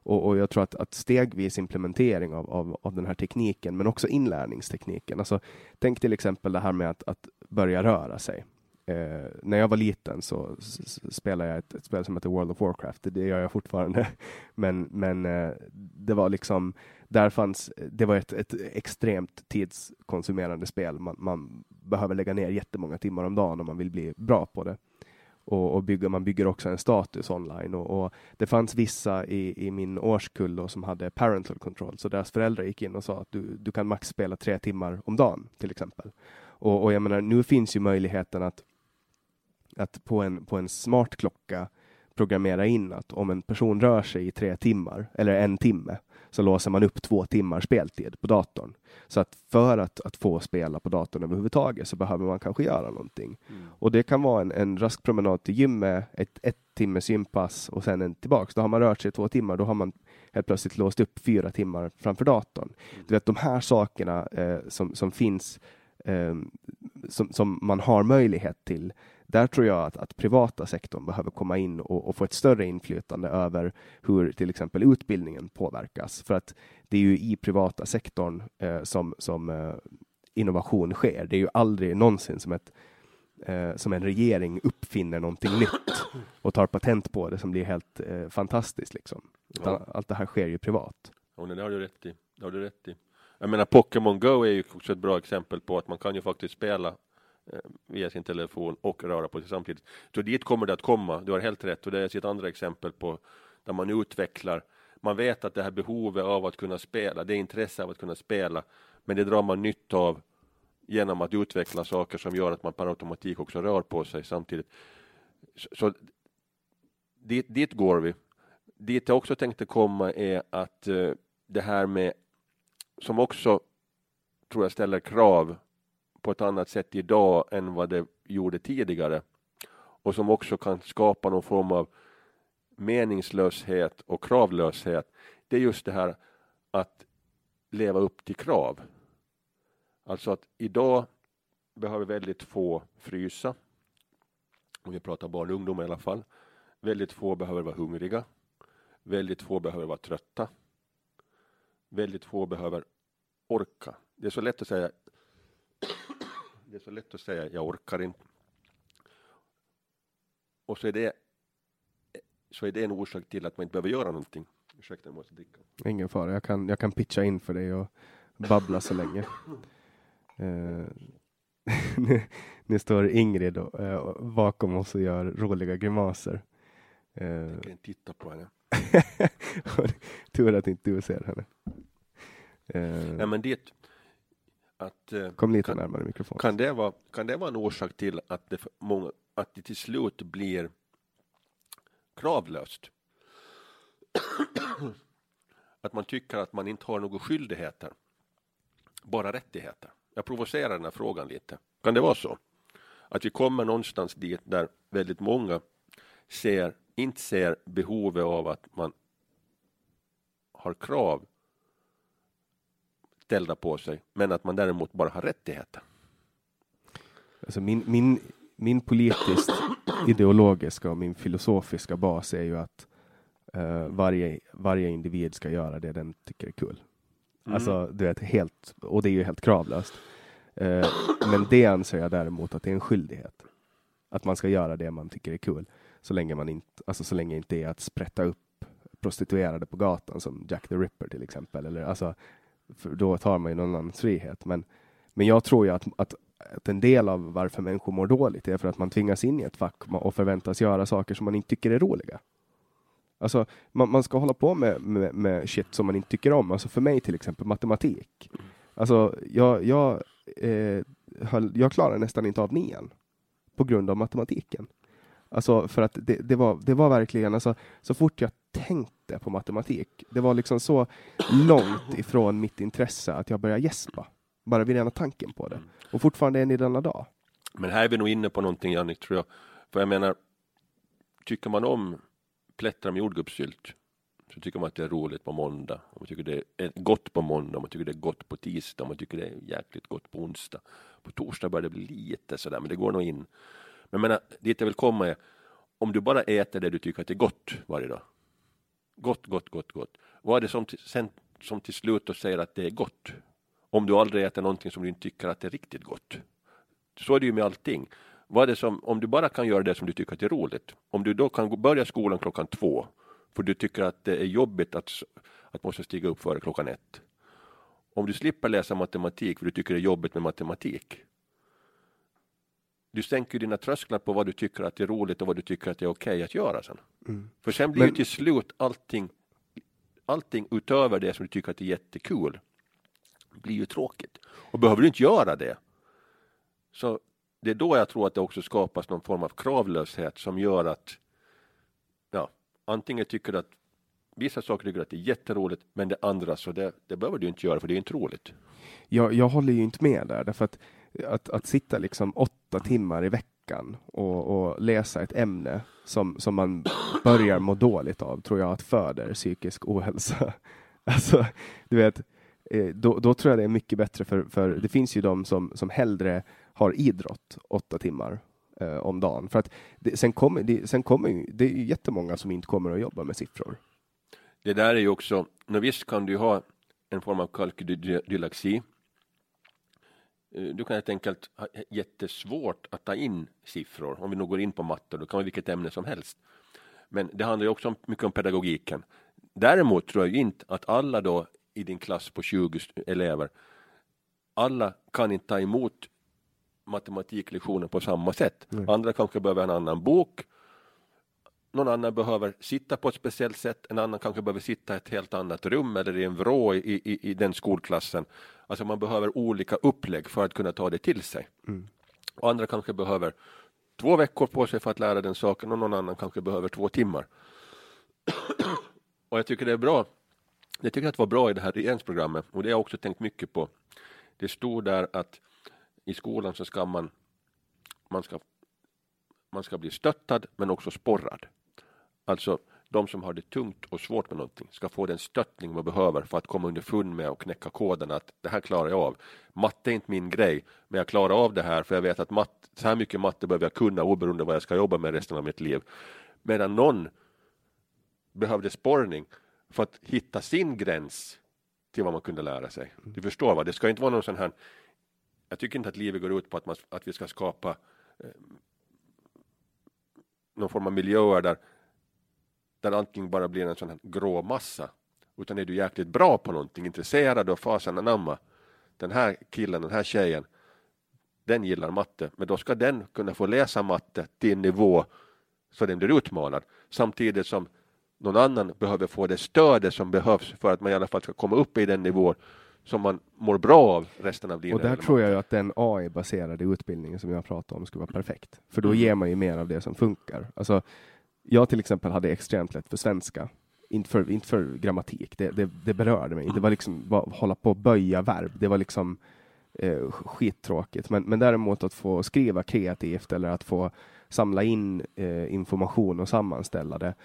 Speaker 1: Och, och jag tror att, att stegvis implementering av, av, av den här tekniken, men också inlärningstekniken. Alltså, tänk till exempel det här med att, att börja röra sig. Eh, när jag var liten så spelade jag ett, ett, spel som heter World of Warcraft. Det gör jag fortfarande. men men eh, det var liksom, där fanns, det var ett, ett extremt tidskonsumerande spel. Man, man, behöver lägga ner jättemånga timmar om dagen om man vill bli bra på det. Och, och bygger, man bygger också en status online. Och, och det fanns vissa i, i min årskull då, som hade parental control, så deras föräldrar gick in och sa att du, du kan max spela tre timmar om dagen till exempel. Och, och jag menar, nu finns ju möjligheten att att på en, på en smart klocka programmera in att om en person rör sig i tre timmar eller en timme så låser man upp två timmar speltid på datorn. Så att för att, att få spela på datorn överhuvudtaget så behöver man kanske göra någonting. Mm. Och det kan vara en, en rask promenad till gymmet, ett, ett timmes gympass och sen en tillbaks. Då har man rört sig två timmar, då har man helt plötsligt låst upp fyra timmar framför datorn. Mm. Du vet de här sakerna eh, som, som finns eh, som, som man har möjlighet till där tror jag att, att privata sektorn behöver komma in och, och, få ett större inflytande över hur till exempel utbildningen påverkas. För att det är ju i privata sektorn eh, som, som eh, innovation sker. Det är ju aldrig någonsin som, ett, eh, som en regering uppfinner någonting nytt och tar patent på det som blir helt eh, fantastiskt. Liksom. Ja. Allt det här sker ju privat.
Speaker 2: Ja, det har du rätt i. Det har du rätt i. Jag menar Pokémon Go är ju också ett bra exempel på att man kan ju faktiskt spela Eh, via sin telefon och röra på sig samtidigt. Så dit kommer det att komma, du har helt rätt och det är ett andra exempel på där man utvecklar man vet att det här behovet av att kunna spela, det intresse av att kunna spela, men det drar man nytta av genom att utveckla saker som gör att man per automatik också rör på sig samtidigt. Så, så dit, dit går vi. Dit jag också tänkte komma är att eh, det här med som också tror jag ställer krav på ett annat sätt idag än vad det gjorde tidigare och som också kan skapa någon form av meningslöshet och kravlöshet. Det är just det här att leva upp till krav. Alltså att idag behöver väldigt få frysa. Om vi pratar barn och ungdomar i alla fall. Väldigt få behöver vara hungriga. Väldigt få behöver vara trötta. Väldigt få behöver orka. Det är så lätt att säga det är så lätt att säga jag orkar inte. Och så är det så är det en orsak till att man inte behöver göra någonting. Ursäkta, jag måste dricka.
Speaker 1: Ingen fara, jag kan, jag kan pitcha in för dig och babbla så länge. Uh, nu, nu, står Ingrid och, uh, bakom oss och gör roliga grimaser.
Speaker 2: Uh, jag kan inte titta på henne.
Speaker 1: Tur att inte du ser henne.
Speaker 2: Uh, Nej, men det, att,
Speaker 1: Kom lite kan, närmare mikrofonen.
Speaker 2: Kan det, vara, kan det vara en orsak till att det, många, att det till slut blir kravlöst? att man tycker att man inte har några skyldigheter, bara rättigheter. Jag provocerar den här frågan lite. Kan det vara så? Att vi kommer någonstans dit där väldigt många ser, inte ser behovet av att man har krav ställda på sig, men att man däremot bara har rättigheter.
Speaker 1: Alltså min, min, min politiskt ideologiska och min filosofiska bas är ju att uh, varje, varje individ ska göra det den tycker är kul. Mm. Alltså, du vet, helt, och det är ju helt kravlöst. Uh, men det anser jag däremot att det är en skyldighet. Att man ska göra det man tycker är kul. Så länge man inte, alltså så länge inte är att sprätta upp prostituerade på gatan som Jack the Ripper till exempel. Eller, alltså, då tar man ju någon annans frihet. Men, men jag tror ju att, att, att en del av varför människor mår dåligt är för att man tvingas in i ett fack och förväntas göra saker som man inte tycker är roliga. Alltså, man, man ska hålla på med, med, med, shit som man inte tycker om. Alltså för mig till exempel matematik. Alltså, jag, jag, eh, höll, jag klarade nästan inte av nian på grund av matematiken. Alltså för att det, det, var, det var verkligen, alltså, så fort jag tänkte på matematik, det var liksom så långt ifrån mitt intresse att jag började gäspa. Bara vid rena tanken på det. Och fortfarande än i denna dag.
Speaker 2: Men här är vi nog inne på någonting Jannik, tror jag. För jag menar, tycker man om plättrar med jordgubbssylt så tycker man att det är roligt på måndag. Och man tycker det är gott på måndag, man tycker det är gott på tisdag, man tycker det är jäkligt gott på onsdag. På torsdag börjar det bli lite sådär, men det går nog in. Men jag menar, dit jag vill komma är, om du bara äter det du tycker att det är gott varje dag. Gott, gott, gott, gott. Vad är det som, sen, som till slut säger att det är gott? Om du aldrig äter någonting som du inte tycker att det är riktigt gott. Så är det ju med allting. Vad är det som, om du bara kan göra det som du tycker att det är roligt. Om du då kan börja skolan klockan två för du tycker att det är jobbigt att, att måste stiga upp före klockan ett. Om du slipper läsa matematik för du tycker det är jobbigt med matematik. Du sänker dina trösklar på vad du tycker att det är roligt och vad du tycker att det är okej okay att göra sen. Mm. För sen blir Men... ju till slut allting, allting utöver det som du tycker att det är jättekul blir ju tråkigt. Och behöver du inte göra det så det är då jag tror att det också skapas någon form av kravlöshet som gör att ja, antingen tycker att vissa saker tycker att det är jätteroligt, men det andra så det, det behöver du inte göra för det är inte roligt.
Speaker 1: Jag, jag håller ju inte med där, därför att, att, att sitta liksom åtta timmar i veckan och, och, läsa ett ämne som, som man börjar må dåligt av, tror jag att föder psykisk ohälsa. Alltså, du vet, eh, då, då tror jag det är mycket bättre för, för det finns ju de som, som hellre har idrott åtta timmar eh, om dagen. För att det, sen kommer, det, sen kommer ju- det är ju jättemånga som inte kommer att jobba med siffror.
Speaker 2: Det där är ju också, visst kan du ha en form av kalkydylaxi. Eh, Du kan helt enkelt ha jättesvårt att ta in siffror. Om vi nu går in på matte, då kan vara vilket ämne som helst. Men det handlar ju också om, mycket om pedagogiken. Däremot tror jag inte att alla då i din klass på 20 st- elever, alla kan inte ta emot matematiklektioner på samma sätt. Andra kanske behöver en annan bok, någon annan behöver sitta på ett speciellt sätt, en annan kanske behöver sitta i ett helt annat rum eller i en vrå i, i, i den skolklassen. Alltså man behöver olika upplägg för att kunna ta det till sig. Och andra kanske behöver två veckor på sig för att lära den saken och någon annan kanske behöver två timmar. och jag tycker det är bra. Jag tycker att det var bra i det här regeringsprogrammet och det har jag också tänkt mycket på. Det stod där att i skolan så ska man, man ska man ska bli stöttad men också sporrad. Alltså de som har det tungt och svårt med någonting ska få den stöttning man behöver för att komma underfund med och knäcka koden att det här klarar jag av. Matte är inte min grej, men jag klarar av det här för jag vet att matte, så här mycket matte behöver jag kunna oberoende av vad jag ska jobba med resten av mitt liv. Medan någon behövde sporrning för att hitta sin gräns till vad man kunde lära sig. Du förstår va? Det ska inte vara någon sån här jag tycker inte att livet går ut på att, man, att vi ska skapa någon form av miljöer där, där allting bara blir en sån här grå massa. Utan är du jäkligt bra på någonting, intresserad och fasen anamma den här killen, den här tjejen, den gillar matte, men då ska den kunna få läsa matte till en nivå så den blir utmanad. Samtidigt som någon annan behöver få det stödet som behövs för att man i alla fall ska komma upp i den nivå som man mår bra av resten av livet.
Speaker 1: Och där tror jag ju att den AI-baserade utbildningen som jag pratade om skulle vara perfekt. För då
Speaker 2: Mm.
Speaker 1: ger man ju mer av det som funkar. Alltså, jag till exempel hade extremt lätt för svenska. Inte för, inte för grammatik, det, det, det berörde mig. Det var liksom bara hålla på och böja verb. Det var liksom eh, skittråkigt. Men, men däremot att få skriva kreativt eller att få samla in eh, information och sammanställa det.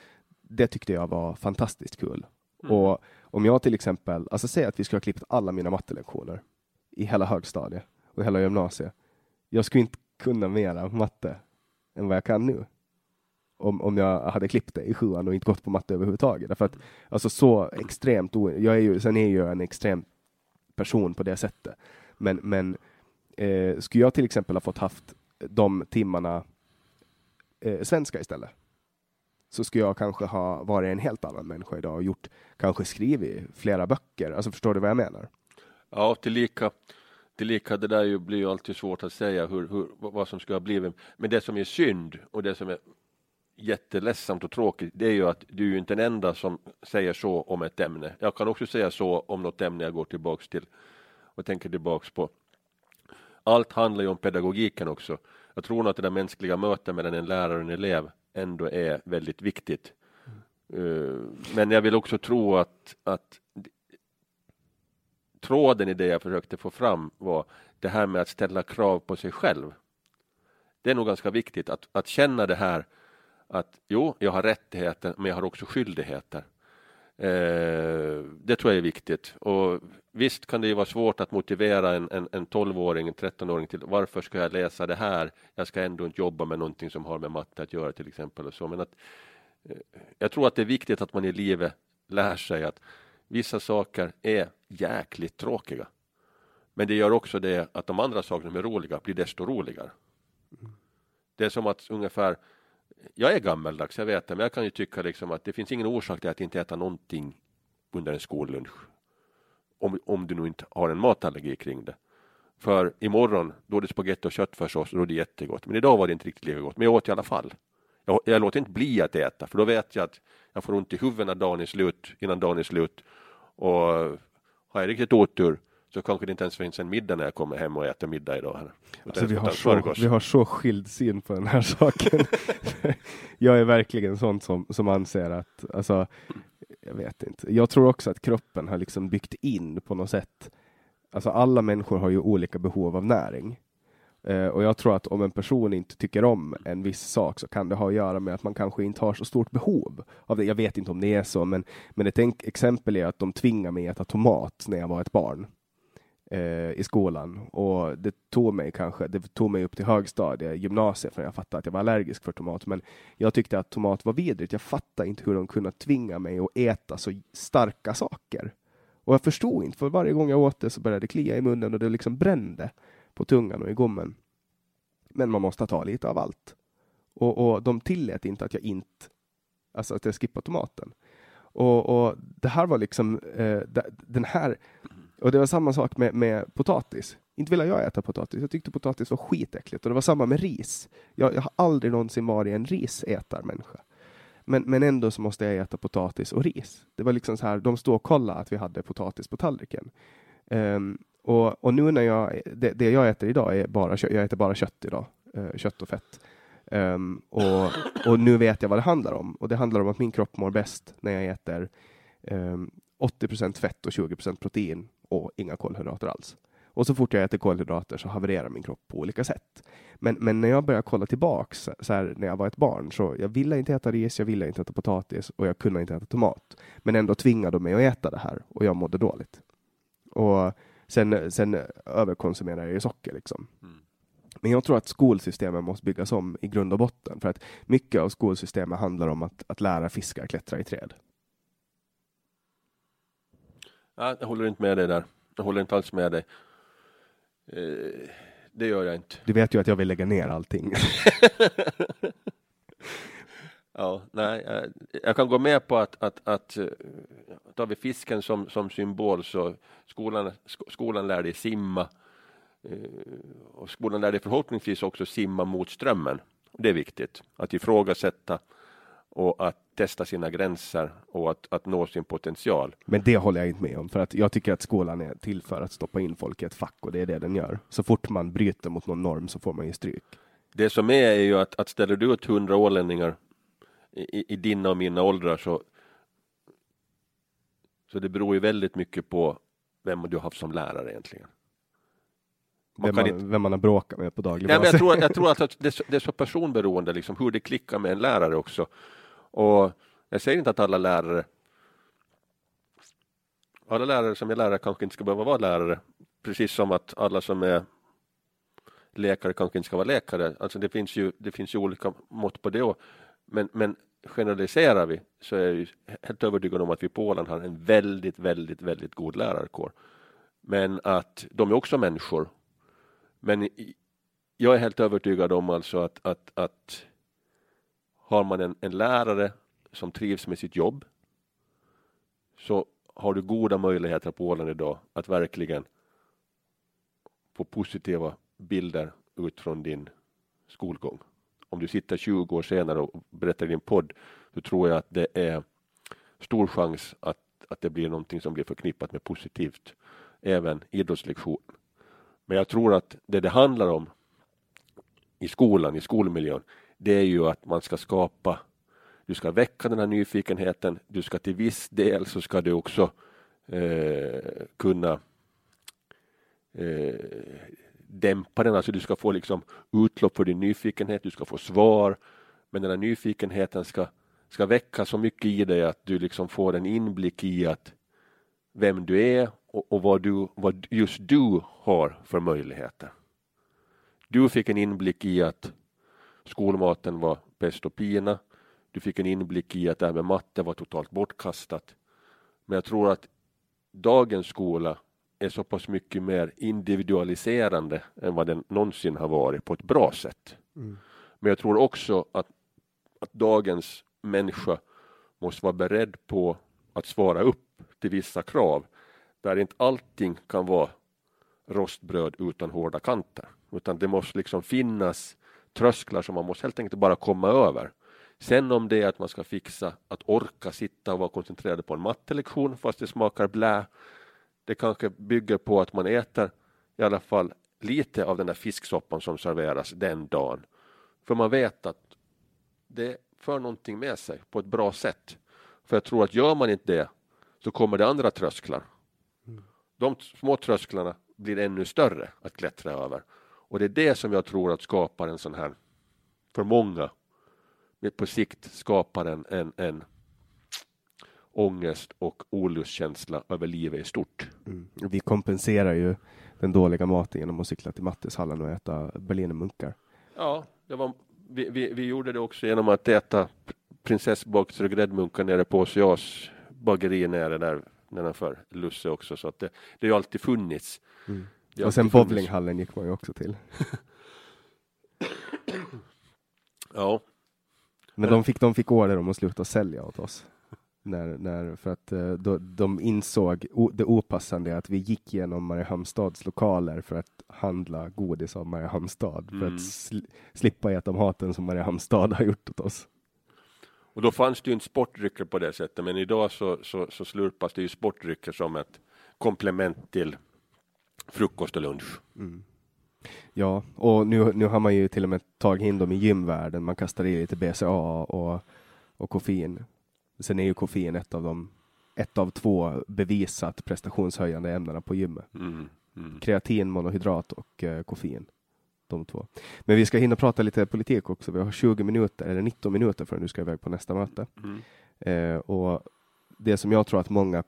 Speaker 1: Det tyckte jag var fantastiskt kul. Och om jag till exempel, alltså säg att vi skulle ha klippt alla mina mattelektioner i hela högstadiet och hela gymnasiet. Jag skulle inte kunna mera matte än vad jag kan nu. Om, om jag hade klippt det i sjuan och inte gått på matte överhuvudtaget. Därför att, alltså så extremt, o- jag är ju, sen är jag en extrem person på det sättet. Men, men eh, skulle jag till exempel ha fått haft de timmarna eh, svenska istället så skulle jag kanske ha varit en helt annan människa idag och gjort, kanske skrivit flera böcker. Alltså förstår du vad jag menar?
Speaker 2: Ja, tillika, tillika det där ju blir ju alltid svårt att säga hur, hur, vad som skulle ha blivit. Men det som är synd och det som är jätteledsamt och tråkigt, det är ju att du är ju inte den enda som säger så om ett ämne. Jag kan också säga så om något ämne jag går tillbaks till och tänker tillbaks på. Allt handlar ju om pedagogiken också. Jag tror nog att det där mänskliga mötet mellan en lärare och en elev ändå är väldigt viktigt. Eh, men jag vill också tro att, att tråden i det jag försökte få fram var det här med att ställa krav på sig själv. Det är nog ganska viktigt att, att känna det här att jo, jag har rättigheter, men jag har också skyldigheter. Eh, det tror jag är viktigt. Och visst kan det ju vara svårt att motivera en, en, en 12-åring, en 13-åring till varför ska jag läsa det här? Jag ska ändå inte jobba med någonting som har med matte att göra till exempel. Och så. Men att, eh, jag tror att det är viktigt att man i livet lär sig att vissa saker är jäkligt tråkiga. Men det gör också det att de andra sakerna som är roliga blir desto roligare. Det är som att ungefär, jag är gammeldags, jag vet det, men jag kan ju tycka liksom att det finns ingen orsak till att inte äta någonting under en skollunch. Om, om du nu inte har en matallergi kring det. För imorgon, då är det spagetti och köttfärssås och då är det jättegott. Men idag var det inte riktigt lika gott, men jag åt i alla fall. Jag, jag låter inte bli att äta, för då vet jag att jag får ont i huvudet när dagen är slut, innan dagen är slut. Och har jag riktigt otur så kanske det inte ens finns en middag när jag kommer hem och äter middag idag. Här.
Speaker 1: Alltså, vi, har så, vi har så skild syn på den här saken. jag är verkligen sån som, som anser att, alltså, jag vet inte. Jag tror också att kroppen har liksom byggt in på något sätt. Alltså alla människor har ju olika behov av näring. Eh, och jag tror att om en person inte tycker om en viss sak så kan det ha att göra med att man kanske inte har så stort behov av det. Jag vet inte om det är så, men, men ett exempel är att de tvingar mig att äta tomat när jag var ett barn eh, i skolan och det tog mig kanske, det tog mig upp till högstadiet, gymnasiet, för jag fattade att jag var allergisk för tomat. Men jag tyckte att tomat var vidrigt. Jag fattade inte hur de kunde tvinga mig att äta så starka saker. Och jag förstod inte, för varje gång jag åt det så började det klia i munnen och det liksom brände på tungan och i gommen. Men man måste ta lite av allt. Och, och de tillät inte att jag inte, alltså att jag skippade tomaten. Och, och det här var liksom, eh, den här, och det var samma sak med, med potatis. Inte ville jag äta potatis, jag tyckte potatis var skitäckligt. Och det var samma med ris. Jag, jag har aldrig någonsin varit en risätarmänniska. Men, men ändå så måste jag äta potatis och ris. Det var liksom så här, de stod och kollade att vi hade potatis på tallriken. Um, och, och nu när jag, det, det, jag äter idag är bara kött, jag äter bara kött idag, uh, kött och fett. Um, och, och nu vet jag vad det handlar om. Och det handlar om att min kropp mår bäst när jag äter ehm, um, 80% fett och 20% protein och inga kolhydrater alls. Och så fort jag äter kolhydrater så havererar min kropp på olika sätt. Men, men när jag börjar kolla tillbaks, så här, när jag var ett barn, så jag ville inte äta ris, jag ville inte äta potatis och jag kunde inte äta tomat. Men ändå tvingade de mig att äta det här och jag mådde dåligt. Och sen, sen överkonsumerade jag socker liksom. Mm. Men jag tror att skolsystemet måste byggas om i grund och botten för att mycket av skolsystemet handlar om att, att lära fiskar klättra i träd.
Speaker 2: Ja, jag håller inte med dig där. Jag håller inte alls med dig. Eh, det gör jag inte.
Speaker 1: Du vet ju att jag vill lägga ner allting.
Speaker 2: ja, nej, jag, jag, kan gå med på att, att, att eh, tar vi fisken som, som symbol så skolan, skolan lär dig simma eh, och skolan lär dig förhoppningsvis också simma mot strömmen. Det är viktigt att ifrågasätta och att testa sina gränser och att, att nå sin potential.
Speaker 1: Men det håller jag inte med om, för att jag tycker att skolan är till för att stoppa in folk i ett fack och det är det den gör. Så fort man bryter mot någon norm så får man ju stryk.
Speaker 2: Det som är är ju att, att ställer du ut hundra ålänningar i, i dina och mina åldrar så så det beror ju väldigt mycket på vem du har haft som lärare egentligen.
Speaker 1: Man vem, man, inte... vem man har bråkat med på daglig
Speaker 2: basis. Jag tror, jag tror att det är, så, det är så personberoende, liksom, hur det klickar med en lärare också. Och jag säger inte att alla lärare alla lärare som är lärare kanske inte ska behöva vara lärare, precis som att alla som är läkare kanske inte ska vara läkare. Alltså det finns ju, det finns ju olika mått på det. Men, men generaliserar vi så är jag helt övertygad om att vi på Åland har en väldigt, väldigt, väldigt god lärarkår. Men att de är också människor. Men jag är helt övertygad om alltså att, att, att har man en, en lärare som trivs med sitt jobb så har du goda möjligheter på Åland idag att verkligen få positiva bilder ut från din skolgång. Om du sitter 20 år senare och berättar i din podd, så tror jag att det är stor chans att, att det blir någonting som blir förknippat med positivt, även idrottslektion. Men jag tror att det det handlar om i skolan, i skolmiljön, det är ju att man ska skapa, du ska väcka den här nyfikenheten, du ska till viss del så ska du också eh, kunna eh, dämpa den, alltså du ska få liksom utlopp för din nyfikenhet, du ska få svar, men den här nyfikenheten ska, ska väcka så mycket i dig att du liksom får en inblick i att vem du är och, och vad, du, vad just du har för möjligheter. Du fick en inblick i att skolmaten var pest och pina. Du fick en inblick i att det här med matte var totalt bortkastat. Men jag tror att dagens skola är så pass mycket mer individualiserande än vad den någonsin har varit på ett bra sätt. Mm. Men jag tror också att, att dagens människa måste vara beredd på att svara upp till vissa krav där inte allting kan vara rostbröd utan hårda kanter. Utan det måste liksom finnas trösklar som man måste helt enkelt bara komma över. Sen om det är att man ska fixa att orka sitta och vara koncentrerad på en mattelektion fast det smakar blä. Det kanske bygger på att man äter i alla fall lite av den där fisksoppan som serveras den dagen. För man vet att det för någonting med sig på ett bra sätt. För jag tror att gör man inte det så kommer det andra trösklar. De små trösklarna blir ännu större att klättra över. Och det är det som jag tror att skapar en sån här, för många, på sikt skapar en, en, en ångest och olustkänsla över livet i stort.
Speaker 1: Mm. Vi kompenserar ju den dåliga maten genom att cykla till Mattishallen och äta berlinermunkar.
Speaker 2: Ja, det var, vi, vi, vi gjorde det också genom att äta prinsessbakelser och gräddmunkar nere på Oceas bageri nere där nedanför Lusse också. Så att det, det har ju alltid funnits.
Speaker 1: Mm.
Speaker 2: Har
Speaker 1: Och sen bowlinghallen gick man ju också till.
Speaker 2: Ja,
Speaker 1: Men de fick, de fick order om att sluta sälja åt oss. När, när, för att eh, då, de insåg o, det opassande att vi gick genom Mariehamnstads lokaler för att handla godis av Mariehamnstad. För
Speaker 2: Mm.
Speaker 1: att sl, slippa äta maten som Mariehamnstad har gjort åt oss.
Speaker 2: och då fanns det ju inte sportdrycker på det sättet. Men idag så, så, så slurpas det ju sportdrycker som ett komplement till frukost och lunch.
Speaker 1: Ja, och nu, nu har man ju till och med tagit in dem i gymvärlden. Man kastar i lite BCA och, och koffein. Sen är ju koffein ett av de ett av två bevisat prestationshöjande ämnena på gymmet.
Speaker 2: Mm. Mm.
Speaker 1: Kreatin, monohydrat och eh, koffein. De två. Men vi ska hinna prata lite politik också. Vi har 20 minuter, eller 19 minuter förrän du ska iväg på nästa möte.
Speaker 2: Mm.
Speaker 1: Eh, och det som jag tror att många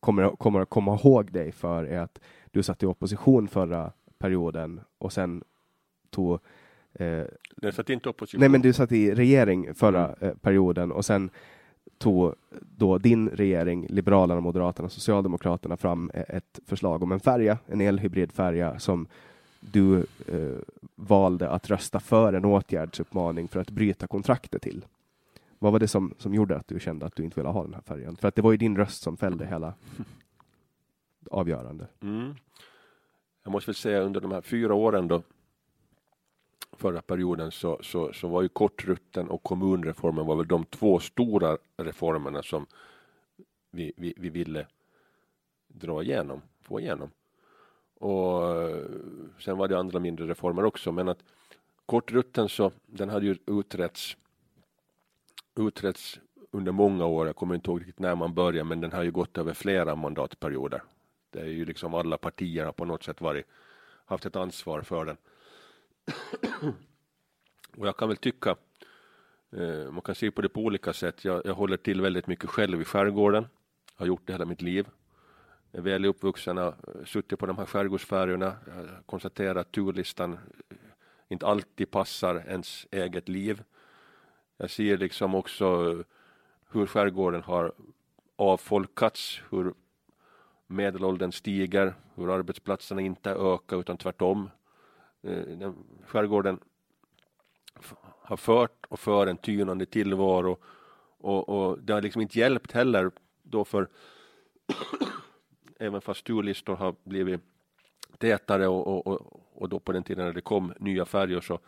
Speaker 1: kommer, kommer att komma ihåg dig för är att du satt i opposition förra perioden och sen tog eh,
Speaker 2: Det satt inte opposition.
Speaker 1: Nej men du satt i regering förra
Speaker 2: Mm.
Speaker 1: eh, perioden och sen tog då din regering, Liberalerna, Moderaterna, Socialdemokraterna fram eh, ett förslag om en färja, en elhybridfärja som du eh, valde att rösta för en åtgärdsuppmaning för att bryta kontraktet till. Vad var det som, som gjorde att du kände att du inte ville ha den här färjan? För att det var ju din röst som fällde hela avgörande.
Speaker 2: Mm. Jag måste väl säga under de här fyra åren då förra perioden så, så, så var ju kortrutten och kommunreformen var väl de två stora reformerna som vi, vi, vi ville dra igenom, få igenom. Och eh, sen var det andra mindre reformer också men att kortrutten så den hade ju utretts utretts under många år. Jag kommer inte ihåg riktigt när man började men den har ju gått över flera mandatperioder. Det är ju liksom alla partier har på något sätt varit, haft ett ansvar för den. Och jag kan väl tycka, eh, man kan se på det på olika sätt. Jag, jag håller till väldigt mycket själv i skärgården. Har gjort det hela mitt liv. Är väl uppvuxen, har suttit på de här skärgårdsfärjorna. Jag konstaterar konstaterat att turlistan eh, inte alltid passar ens eget liv. Jag ser liksom också eh, hur skärgården har avfolkats, hur medelåldern stiger, hur arbetsplatserna inte ökar utan tvärtom. Eh, Skärgården har fört och för en tynande tillvaro och, och det har liksom inte hjälpt heller då för även fast turlistor har blivit tätare och, och, och, och då på den tiden när det kom nya färjor så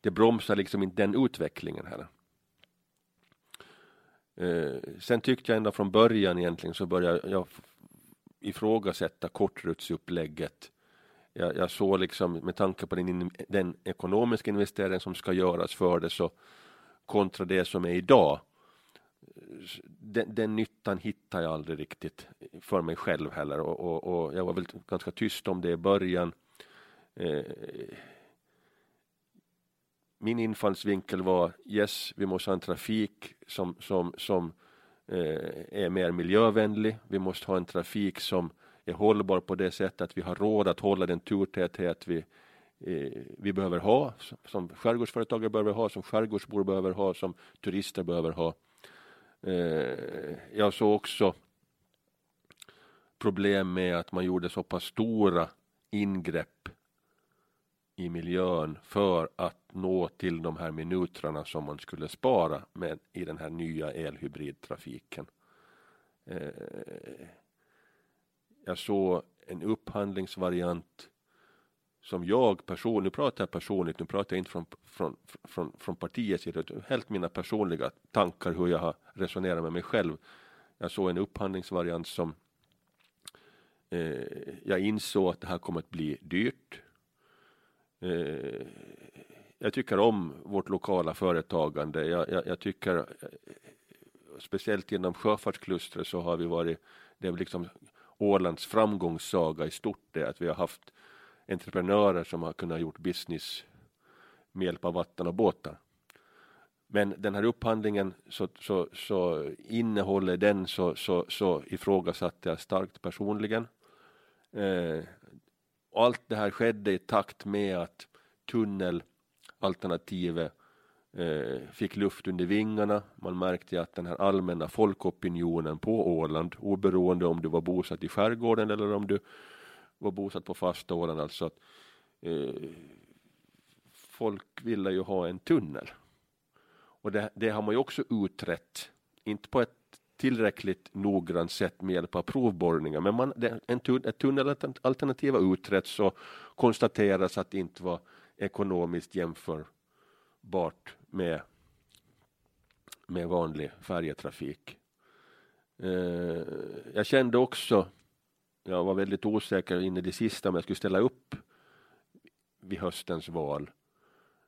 Speaker 2: det bromsar liksom inte den utvecklingen heller. Eh, sen tyckte jag ända från början egentligen så började jag ifrågasätta kortrutsupplägget. Jag, jag såg liksom med tanke på den, den ekonomiska investering som ska göras för det så kontra det som är idag. Den, den nyttan hittar jag aldrig riktigt för mig själv heller och, och, och jag var väl ganska tyst om det i början. Eh, min infallsvinkel var yes, vi måste ha en trafik som, som, som Eh, är mer miljövänlig. Vi måste ha en trafik som är hållbar på det sättet att vi har råd att hålla den turtäthet vi, eh, vi behöver ha, som, skärgårdsföretagare behöver ha, som skärgårdsbor behöver ha, som turister behöver ha. Eh, jag såg också problem med att man gjorde så pass stora ingrepp i miljön för att nå till de här minuterna som man skulle spara med i den här nya elhybridtrafiken. Eh, jag såg en upphandlingsvariant som jag personligen, nu pratar jag personligt, nu pratar jag inte från, från, från, från partiets sida, utan helt mina personliga tankar hur jag har resonerat med mig själv. Jag såg en upphandlingsvariant som eh, jag insåg att det här kommer att bli dyrt. Eh, jag tycker om vårt lokala företagande. Jag, jag, jag tycker eh, speciellt inom sjöfartsklustret så har vi varit, det är liksom Ålands framgångssaga i stort det att vi har haft entreprenörer som har kunnat gjort business med hjälp av vatten och båtar. Men den här upphandlingen så, så, så innehåller den så, så, så ifrågasatte jag starkt personligen. Eh, allt det här skedde i takt med att tunnelalternativet eh, fick luft under vingarna. Man märkte att den här allmänna folkopinionen på Åland, oberoende om du var bosatt i skärgården eller om du var bosatt på fasta Åland, alltså att eh, folk ville ju ha en tunnel. Och det, det, har man ju också utrett, inte på ett tillräckligt noggrant sätt med hjälp av provborrningar, men man, en tun, ett tunnelalternativ har utretts och konstateras att det inte var ekonomiskt jämförbart med, med vanlig färjetrafik. Eh, jag kände också, jag var väldigt osäker in i det sista om jag skulle ställa upp vid höstens val.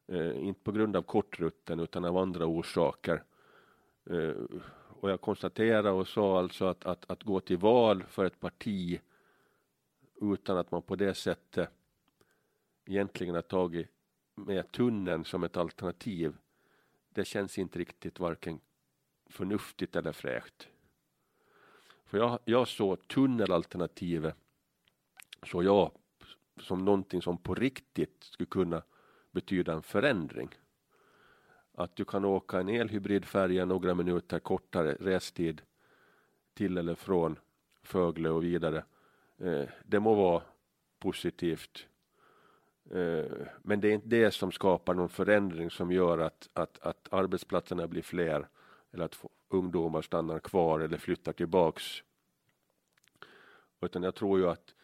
Speaker 2: Eh, inte på grund av kortrutten utan av andra orsaker. Eh, och jag konstaterade och sa alltså att, att, att gå till val för ett parti utan att man på det sättet egentligen har tagit med tunneln som ett alternativ. Det känns inte riktigt varken förnuftigt eller fräscht. För jag, jag såg tunnelalternativet så jag som någonting som på riktigt skulle kunna betyda en förändring. Att du kan åka en elhybridfärja några minuter kortare restid till eller från Fögle och vidare. Eh, det må vara positivt. Eh, men det är inte det som skapar någon förändring som gör att, att, att arbetsplatserna blir fler eller att ungdomar stannar kvar eller flyttar tillbaks. Utan jag tror ju att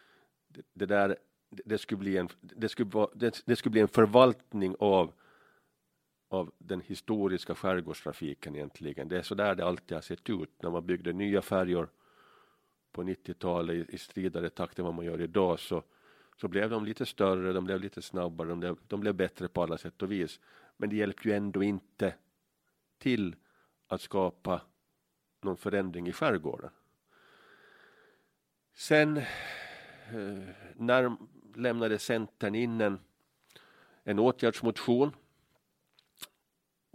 Speaker 2: det, det där det skulle bli en, det skulle vara, det, det skulle bli en förvaltning av av den historiska skärgårdstrafiken egentligen. Det är så där det alltid har sett ut när man byggde nya färjor på 90-talet i, stridare takt än vad man gör idag så, så blev de lite större, de blev lite snabbare, de blev, de blev bättre på alla sätt och vis. Men det hjälpte ju ändå inte till att skapa någon förändring i skärgården. Sen eh, när lämnade Centern in en, en åtgärdsmotion.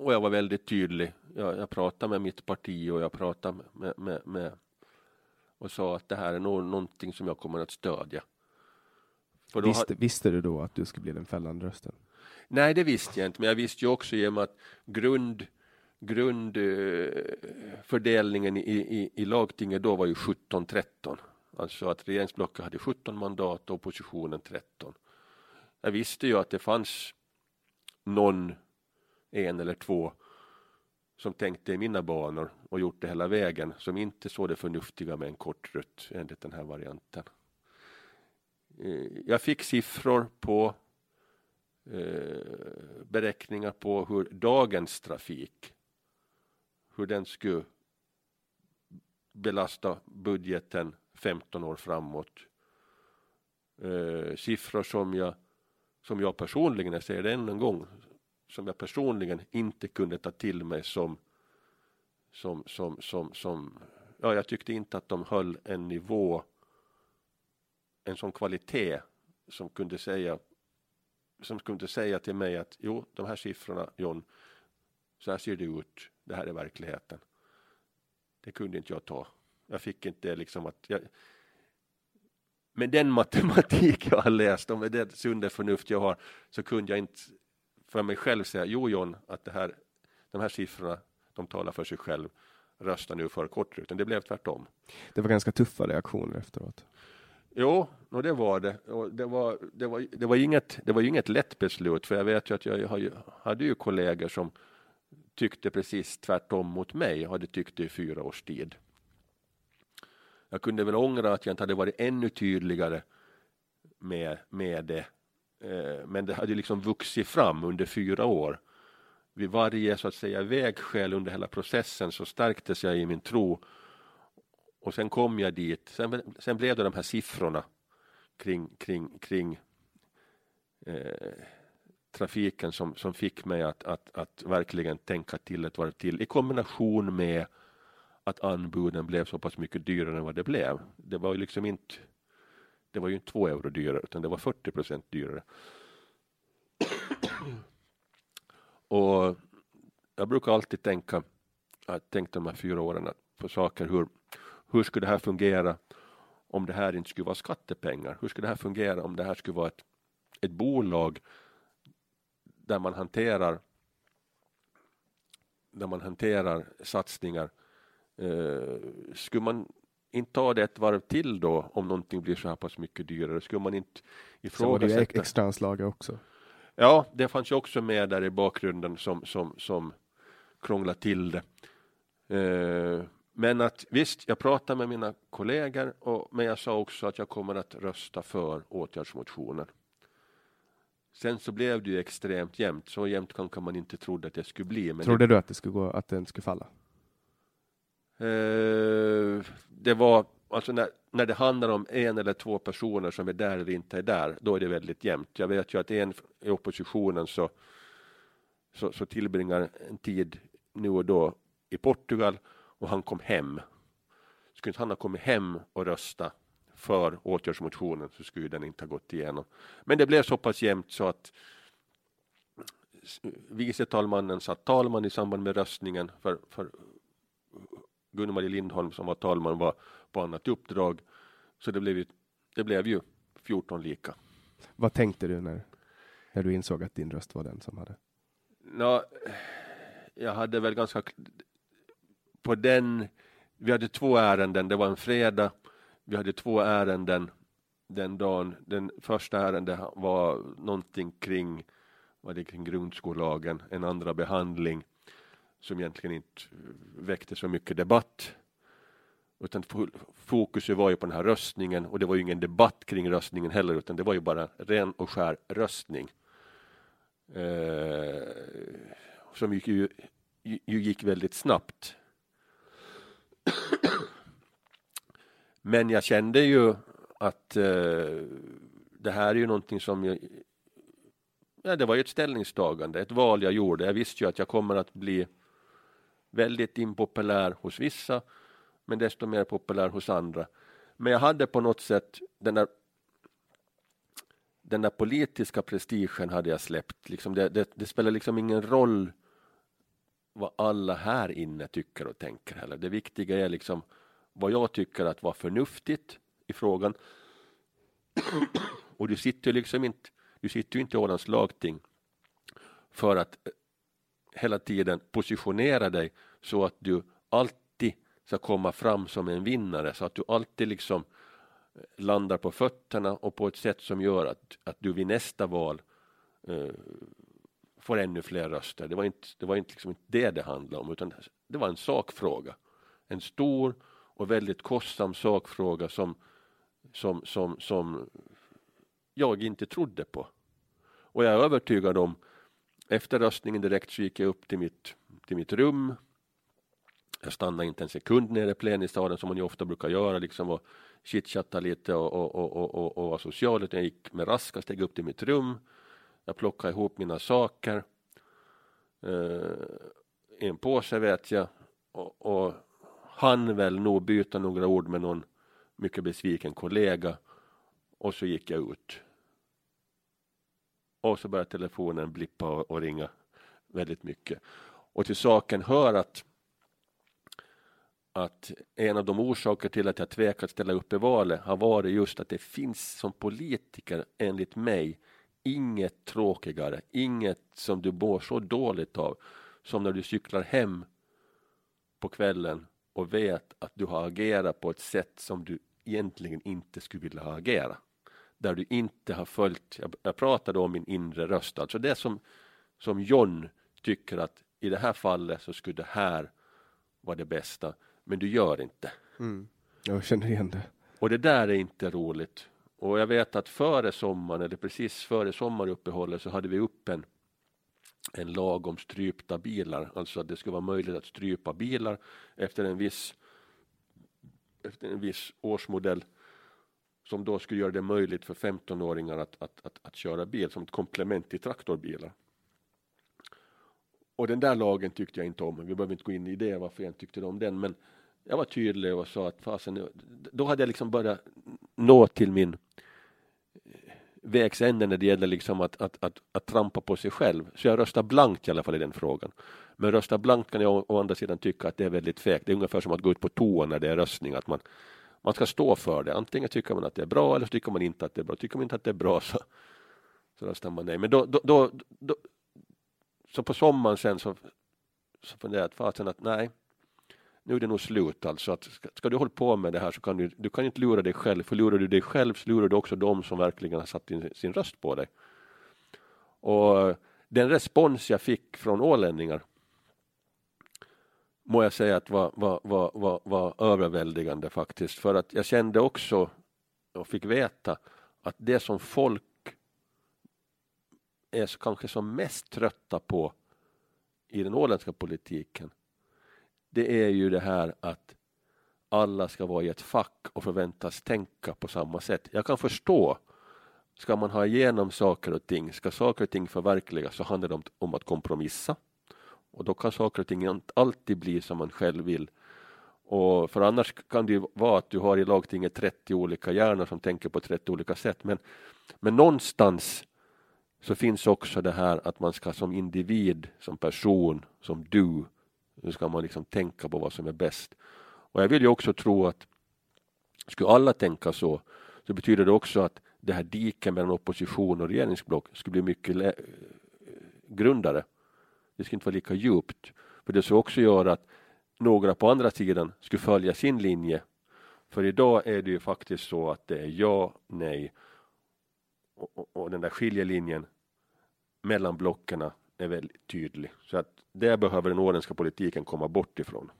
Speaker 2: Och jag var väldigt tydlig. Jag, jag pratade med mitt parti och jag pratade med, med, med och sa att det här är nog någonting som jag kommer att stödja.
Speaker 1: Visste, har... visste du då att du skulle bli den fällande rösten?
Speaker 2: Nej, det visste jag inte, men jag visste ju också genom att grund grundfördelningen i, i, i lagtinget då var ju 17-13. Alltså att regeringsblocket hade 17 mandat och oppositionen 13. Jag visste ju att det fanns någon, en eller två som tänkte i mina banor och gjort det hela vägen som inte såg det förnuftiga med en kort rutt enligt den här varianten. Eh, jag fick siffror på eh, beräkningar på hur dagens trafik, hur den skulle belasta budgeten 15 år framåt. Eh, siffror som jag, som jag personligen, jag säger det än en gång, som jag personligen inte kunde ta till mig som, som, som, som, som ja, jag tyckte inte att de höll en nivå, en sån kvalitet som kunde säga som kunde säga till mig att jo, de här siffrorna John, så här ser det ut, det här är verkligheten. Det kunde inte jag ta. Jag fick inte liksom att jag, med den matematik jag har läst och med det sunda förnuft jag har så kunde jag inte för mig själv säga jo John att det här, de här siffrorna de talar för sig själv rösta nu för kortruten. Det blev tvärtom.
Speaker 1: Det var ganska tuffa reaktioner efteråt.
Speaker 2: Jo, och det var det. Och det, var, det, var, det, var inget, det var inget lätt beslut, för jag vet ju att jag, hade ju kollegor som tyckte precis tvärtom mot mig, hade tyckt det i fyra års tid. Jag kunde väl ångra att jag inte hade varit ännu tydligare med, med det. Eh, men det hade liksom vuxit fram under fyra år. Vid varje så att säga vägskäl under hela processen så stärktes jag i min tro. Och sen kom jag dit. Sen, sen blev det de här siffrorna kring, kring, kring eh, trafiken som, som fick mig att, att, att verkligen tänka till ett varv till i kombination med att anbuden blev så pass mycket dyrare än vad det blev. Det var ju liksom inte det var ju inte två euro dyrare utan det var 40 procent dyrare. Och jag brukar alltid tänka, jag har tänkt de här fyra åren på saker, hur, hur skulle det här fungera om det här inte skulle vara skattepengar? Hur skulle det här fungera om det här skulle vara ett, ett bolag där man hanterar där man hanterar satsningar. Eh, skulle man inte ta det ett varv till då om någonting blir så här pass mycket dyrare? Skulle man inte ifrågasätta? Så var
Speaker 1: det extra anslag också.
Speaker 2: Ja, det fanns ju också med där i bakgrunden som, som, som krånglar till det. Eh, men att visst, jag pratar med mina kollegor, och, men jag sa också att jag kommer att rösta för åtgärdsmotionen. Sen så blev det ju extremt jämnt, så jämnt kanske man inte trodde att det skulle bli.
Speaker 1: Men Trodde det, du att det skulle gå, att den skulle falla?
Speaker 2: Eh, det var, alltså när, när det handlar om en eller två personer som är där eller inte är där, då är det väldigt jämnt. Jag vet ju att en i oppositionen så, så, så tillbringar en tid nu och då i Portugal och han kom hem. Skulle inte han ha kommit hem och rösta för åtgärdsmotionen så skulle den inte ha gått igenom. Men det blev så pass jämnt så att vice talmannen satt talman i samband med röstningen för, för Gunnar Lindholm som var talman var på annat uppdrag. Så det blev ju, det blev ju 14 lika.
Speaker 1: Vad tänkte du när, när du insåg att din röst var den som hade?
Speaker 2: Nå, jag hade väl ganska på den, vi hade två ärenden, det var en fredag, vi hade två ärenden den dagen. Den första ärendet var någonting kring, var det kring grundskollagen, en andra behandling som egentligen inte eh, väckte så mycket debatt. Utan fokus var ju på den här röstningen och det var ju ingen debatt kring röstningen heller utan det var ju bara ren och skär röstning. Eh, som gick, ju, ju gick väldigt snabbt. Men jag kände ju att eh, det här är ju någonting som jag, ja, det var ju ett ställningstagande, ett val jag gjorde. Jag visste ju att jag kommer att bli väldigt impopulär hos vissa, men desto mer populär hos andra. Men jag hade på något sätt den där den där politiska prestigen hade jag släppt. Liksom det, det, det, spelar liksom ingen roll vad alla här inne tycker och tänker heller. Det viktiga är liksom vad jag tycker att var förnuftigt i frågan. och du sitter liksom inte, du sitter ju inte i Ålands lagting för att hela tiden positionera dig så att du alltid ska komma fram som en vinnare så att du alltid liksom eh, landar på fötterna och på ett sätt som gör att, att du vid nästa val eh, får ännu fler röster. Det var inte det, var inte, liksom inte det det handlade om utan det var en sakfråga. En stor och väldigt kostsam sakfråga som, som, som, som jag inte trodde på. Och jag är övertygad om, efter röstningen direkt så gick jag upp till mitt, till mitt rum. Jag stannade inte en sekund nere i plenisalen som man ju ofta brukar göra liksom och chitchatta lite och, och, och, och, och, och vara social. Jag gick med raska steg upp till mitt rum. Jag plockade ihop mina saker. Uh, i en påse vet jag och, och han väl nog byta några ord med någon mycket besviken kollega och så gick jag ut. Och så börjar telefonen blippa och, och ringa väldigt mycket. Och till saken hör att att en av de orsaker till att jag tvekat att ställa upp i valet har varit just att det finns som politiker enligt mig inget tråkigare, inget som du mår så dåligt av som när du cyklar hem på kvällen och vet att du har agerat på ett sätt som du egentligen inte skulle vilja ha agerat. Där du inte har följt, jag, jag pratade om min inre röst, alltså det som, som John tycker att i det här fallet så skulle det här vara det bästa, men du gör inte.
Speaker 1: Mm. Jag känner igen det.
Speaker 2: Och det där är inte roligt. Och jag vet att före sommaren, eller precis före sommaruppehållet, så hade vi upp en en lag om strypta bilar, alltså att det skulle vara möjligt att strypa bilar efter en viss, efter en viss årsmodell som då skulle göra det möjligt för 15-åringar att, att, att, att köra bil som ett komplement till traktorbilar. Och den där lagen tyckte jag inte om. Vi behöver inte gå in i det varför jag inte tyckte om den, men jag var tydlig och sa att fasen, då hade jag liksom börjat nå till min eh, vägs ände när det gäller liksom att, att, att, att trampa på sig själv. Så jag röstar blankt i alla fall i den frågan. Men rösta blankt kan jag å, å andra sidan tycka att det är väldigt fegt. Det är ungefär som att gå ut på toa när det är röstning. Att man, man ska stå för det. Antingen tycker man att det är bra eller så tycker man inte att det är bra. Tycker man inte att det är bra så, så röstar man nej. Men då, då, då, då så på sommaren sen så, så funderade jag fasen att nej, nu är det nog slut alltså. Att ska, ska, du hålla på med det här så kan du, du kan inte lura dig själv. För lurar du dig själv så lurar du också de som verkligen har satt in sin röst på dig. Och den respons jag fick från ålänningar må jag säga att var, var, var, var, var överväldigande faktiskt. För att jag kände också och fick veta att det som folk är kanske som mest trötta på i den åländska politiken det är ju det här att alla ska vara i ett fack och förväntas tänka på samma sätt. Jag kan förstå, ska man ha igenom saker och ting, ska saker och ting förverkligas så handlar det om, om att kompromissa. Och då kan saker och ting inte alltid bli som man själv vill. Och för annars kan det ju vara att du har i lagtinget 30 olika hjärnor som tänker på 30 olika sätt. Men, men någonstans så finns också det här att man ska som individ, som person, som du, nu ska man liksom tänka på vad som är bäst. Och jag vill ju också tro att skulle alla tänka så, så betyder det också att det här diket mellan opposition och regeringsblock skulle bli mycket eh, grundare. Det skulle inte vara lika djupt. För det skulle också göra att några på andra sidan skulle följa sin linje. För idag är det ju faktiskt så att det är ja, nej och, och, och den där skiljelinjen mellan blocken är väldigt tydlig. Så att det behöver den åländska politiken komma bort ifrån.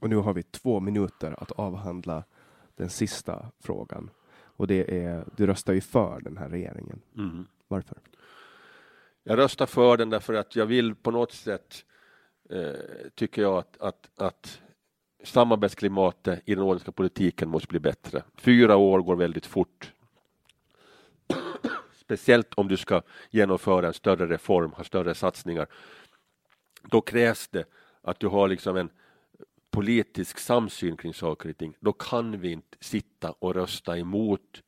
Speaker 1: Och nu har vi två minuter att avhandla den sista frågan. Och det är, du röstar ju för den här regeringen.
Speaker 2: Mm.
Speaker 1: Varför?
Speaker 2: Jag röstar för den därför att jag vill på något sätt, eh, tycker jag att, att, att samarbetsklimatet i den åländska politiken måste bli bättre. Fyra år går väldigt fort. Speciellt om du ska genomföra en större reform, ha större satsningar. Då krävs det att du har liksom en politisk samsyn kring saker och ting. Då kan vi inte sitta och rösta emot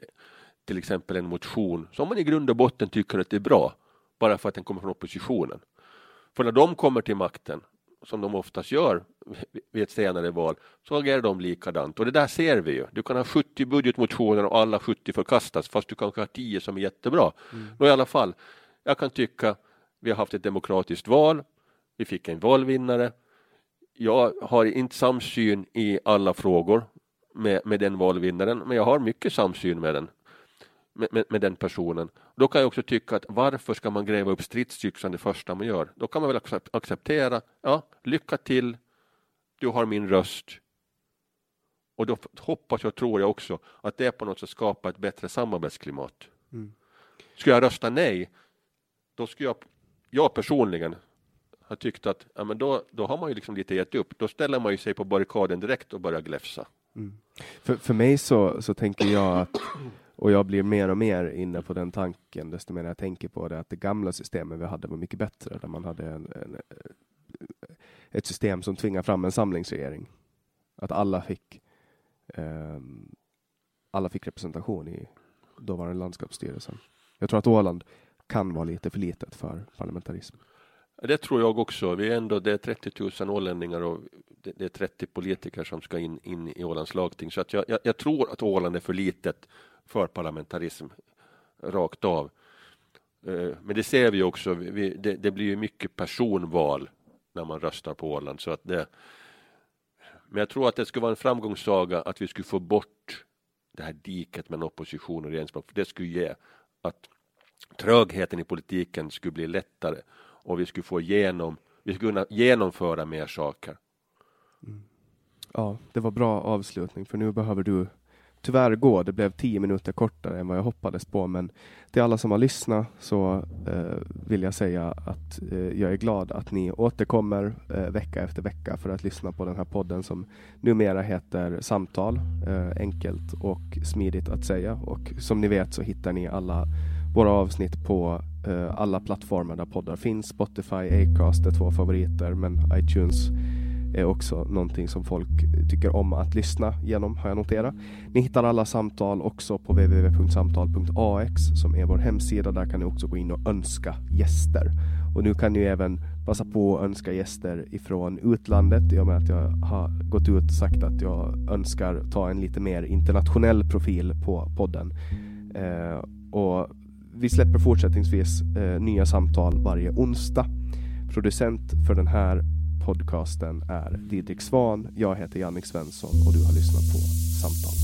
Speaker 2: till exempel en motion som man i grund och botten tycker att det är bra bara för att den kommer från oppositionen. För när de kommer till makten, som de oftast gör vid ett senare val, så agerar de likadant. Och det där ser vi ju. Du kan ha 70 budgetmotioner och alla 70 förkastas, fast du kanske har 10 som är jättebra. Mm. Då i alla fall, jag kan tycka vi har haft ett demokratiskt val, vi fick en valvinnare. Jag har inte samsyn i alla frågor med, med den valvinnaren, men jag har mycket samsyn med den med, med, med, den personen. Då kan jag också tycka att varför ska man gräva upp stridsyxan det första man gör? Då kan man väl acceptera, ja, lycka till, du har min röst. Och då hoppas och tror jag också att det på något sätt skapar ett bättre samarbetsklimat. Mm. Skulle jag rösta nej, då skulle jag, jag personligen har tyckt att ja, men då, då har man ju liksom lite gett upp. Då ställer man ju sig på barrikaden direkt och börjar gläfsa.
Speaker 1: Mm. För, för mig så, så tänker jag att och jag blir mer och mer inne på den tanken, desto mer jag tänker på det, att det gamla systemet vi hade var mycket bättre, där man hade en, en, eh, ett system som tvingar fram en samlingsregering. Att alla fick eh, alla fick representation i dåvarande landskapsstyrelsen. Jag tror att Åland kan vara lite för litet för parlamentarism.
Speaker 2: Det tror jag också. Vi är ändå, det är 30 000 ålänningar och det, är 30 politiker som ska in, in i Ålands lagting. Så att jag, jag, jag tror att Åland är för litet för parlamentarism rakt av. Eh, men det ser vi också, det, blir ju mycket personval när man röstar på Åland. Så att det, men jag tror att det skulle vara en framgångssaga att vi skulle få bort det här diket mellan opposition och regeringsblock. Det skulle ge att trögheten i politiken skulle bli lättare och vi skulle få igenom, vi skulle kunna genomföra mer saker.
Speaker 1: Mm. Ja, det var bra avslutning för nu behöver du tyvärr gå. Det blev tio minuter kortare än vad jag hoppades på, men till alla som har lyssnat så eh, vill jag säga att eh, jag är glad att ni återkommer eh, vecka efter vecka för att lyssna på den här podden som numera heter Samtal. Eh, enkelt och smidigt att säga och som ni vet så hittar ni alla våra avsnitt på eh, alla plattformar där poddar finns. Spotify, Acast är två favoriter, men iTunes är också någonting som folk tycker om att lyssna genom, har jag noterat. Ni hittar alla samtal också på www.samtal.ax som är vår hemsida. Där kan ni också gå in och önska gäster. Och nu kan ni även passa på att önska gäster ifrån utlandet i och med att jag har gått ut och sagt att jag önskar ta en lite mer internationell profil på podden. Eh, och vi släpper fortsättningsvis eh, nya samtal varje onsdag. Producent för den här podcasten är Didrik Svan. Jag heter Jannik Svensson och du har lyssnat på Samtal.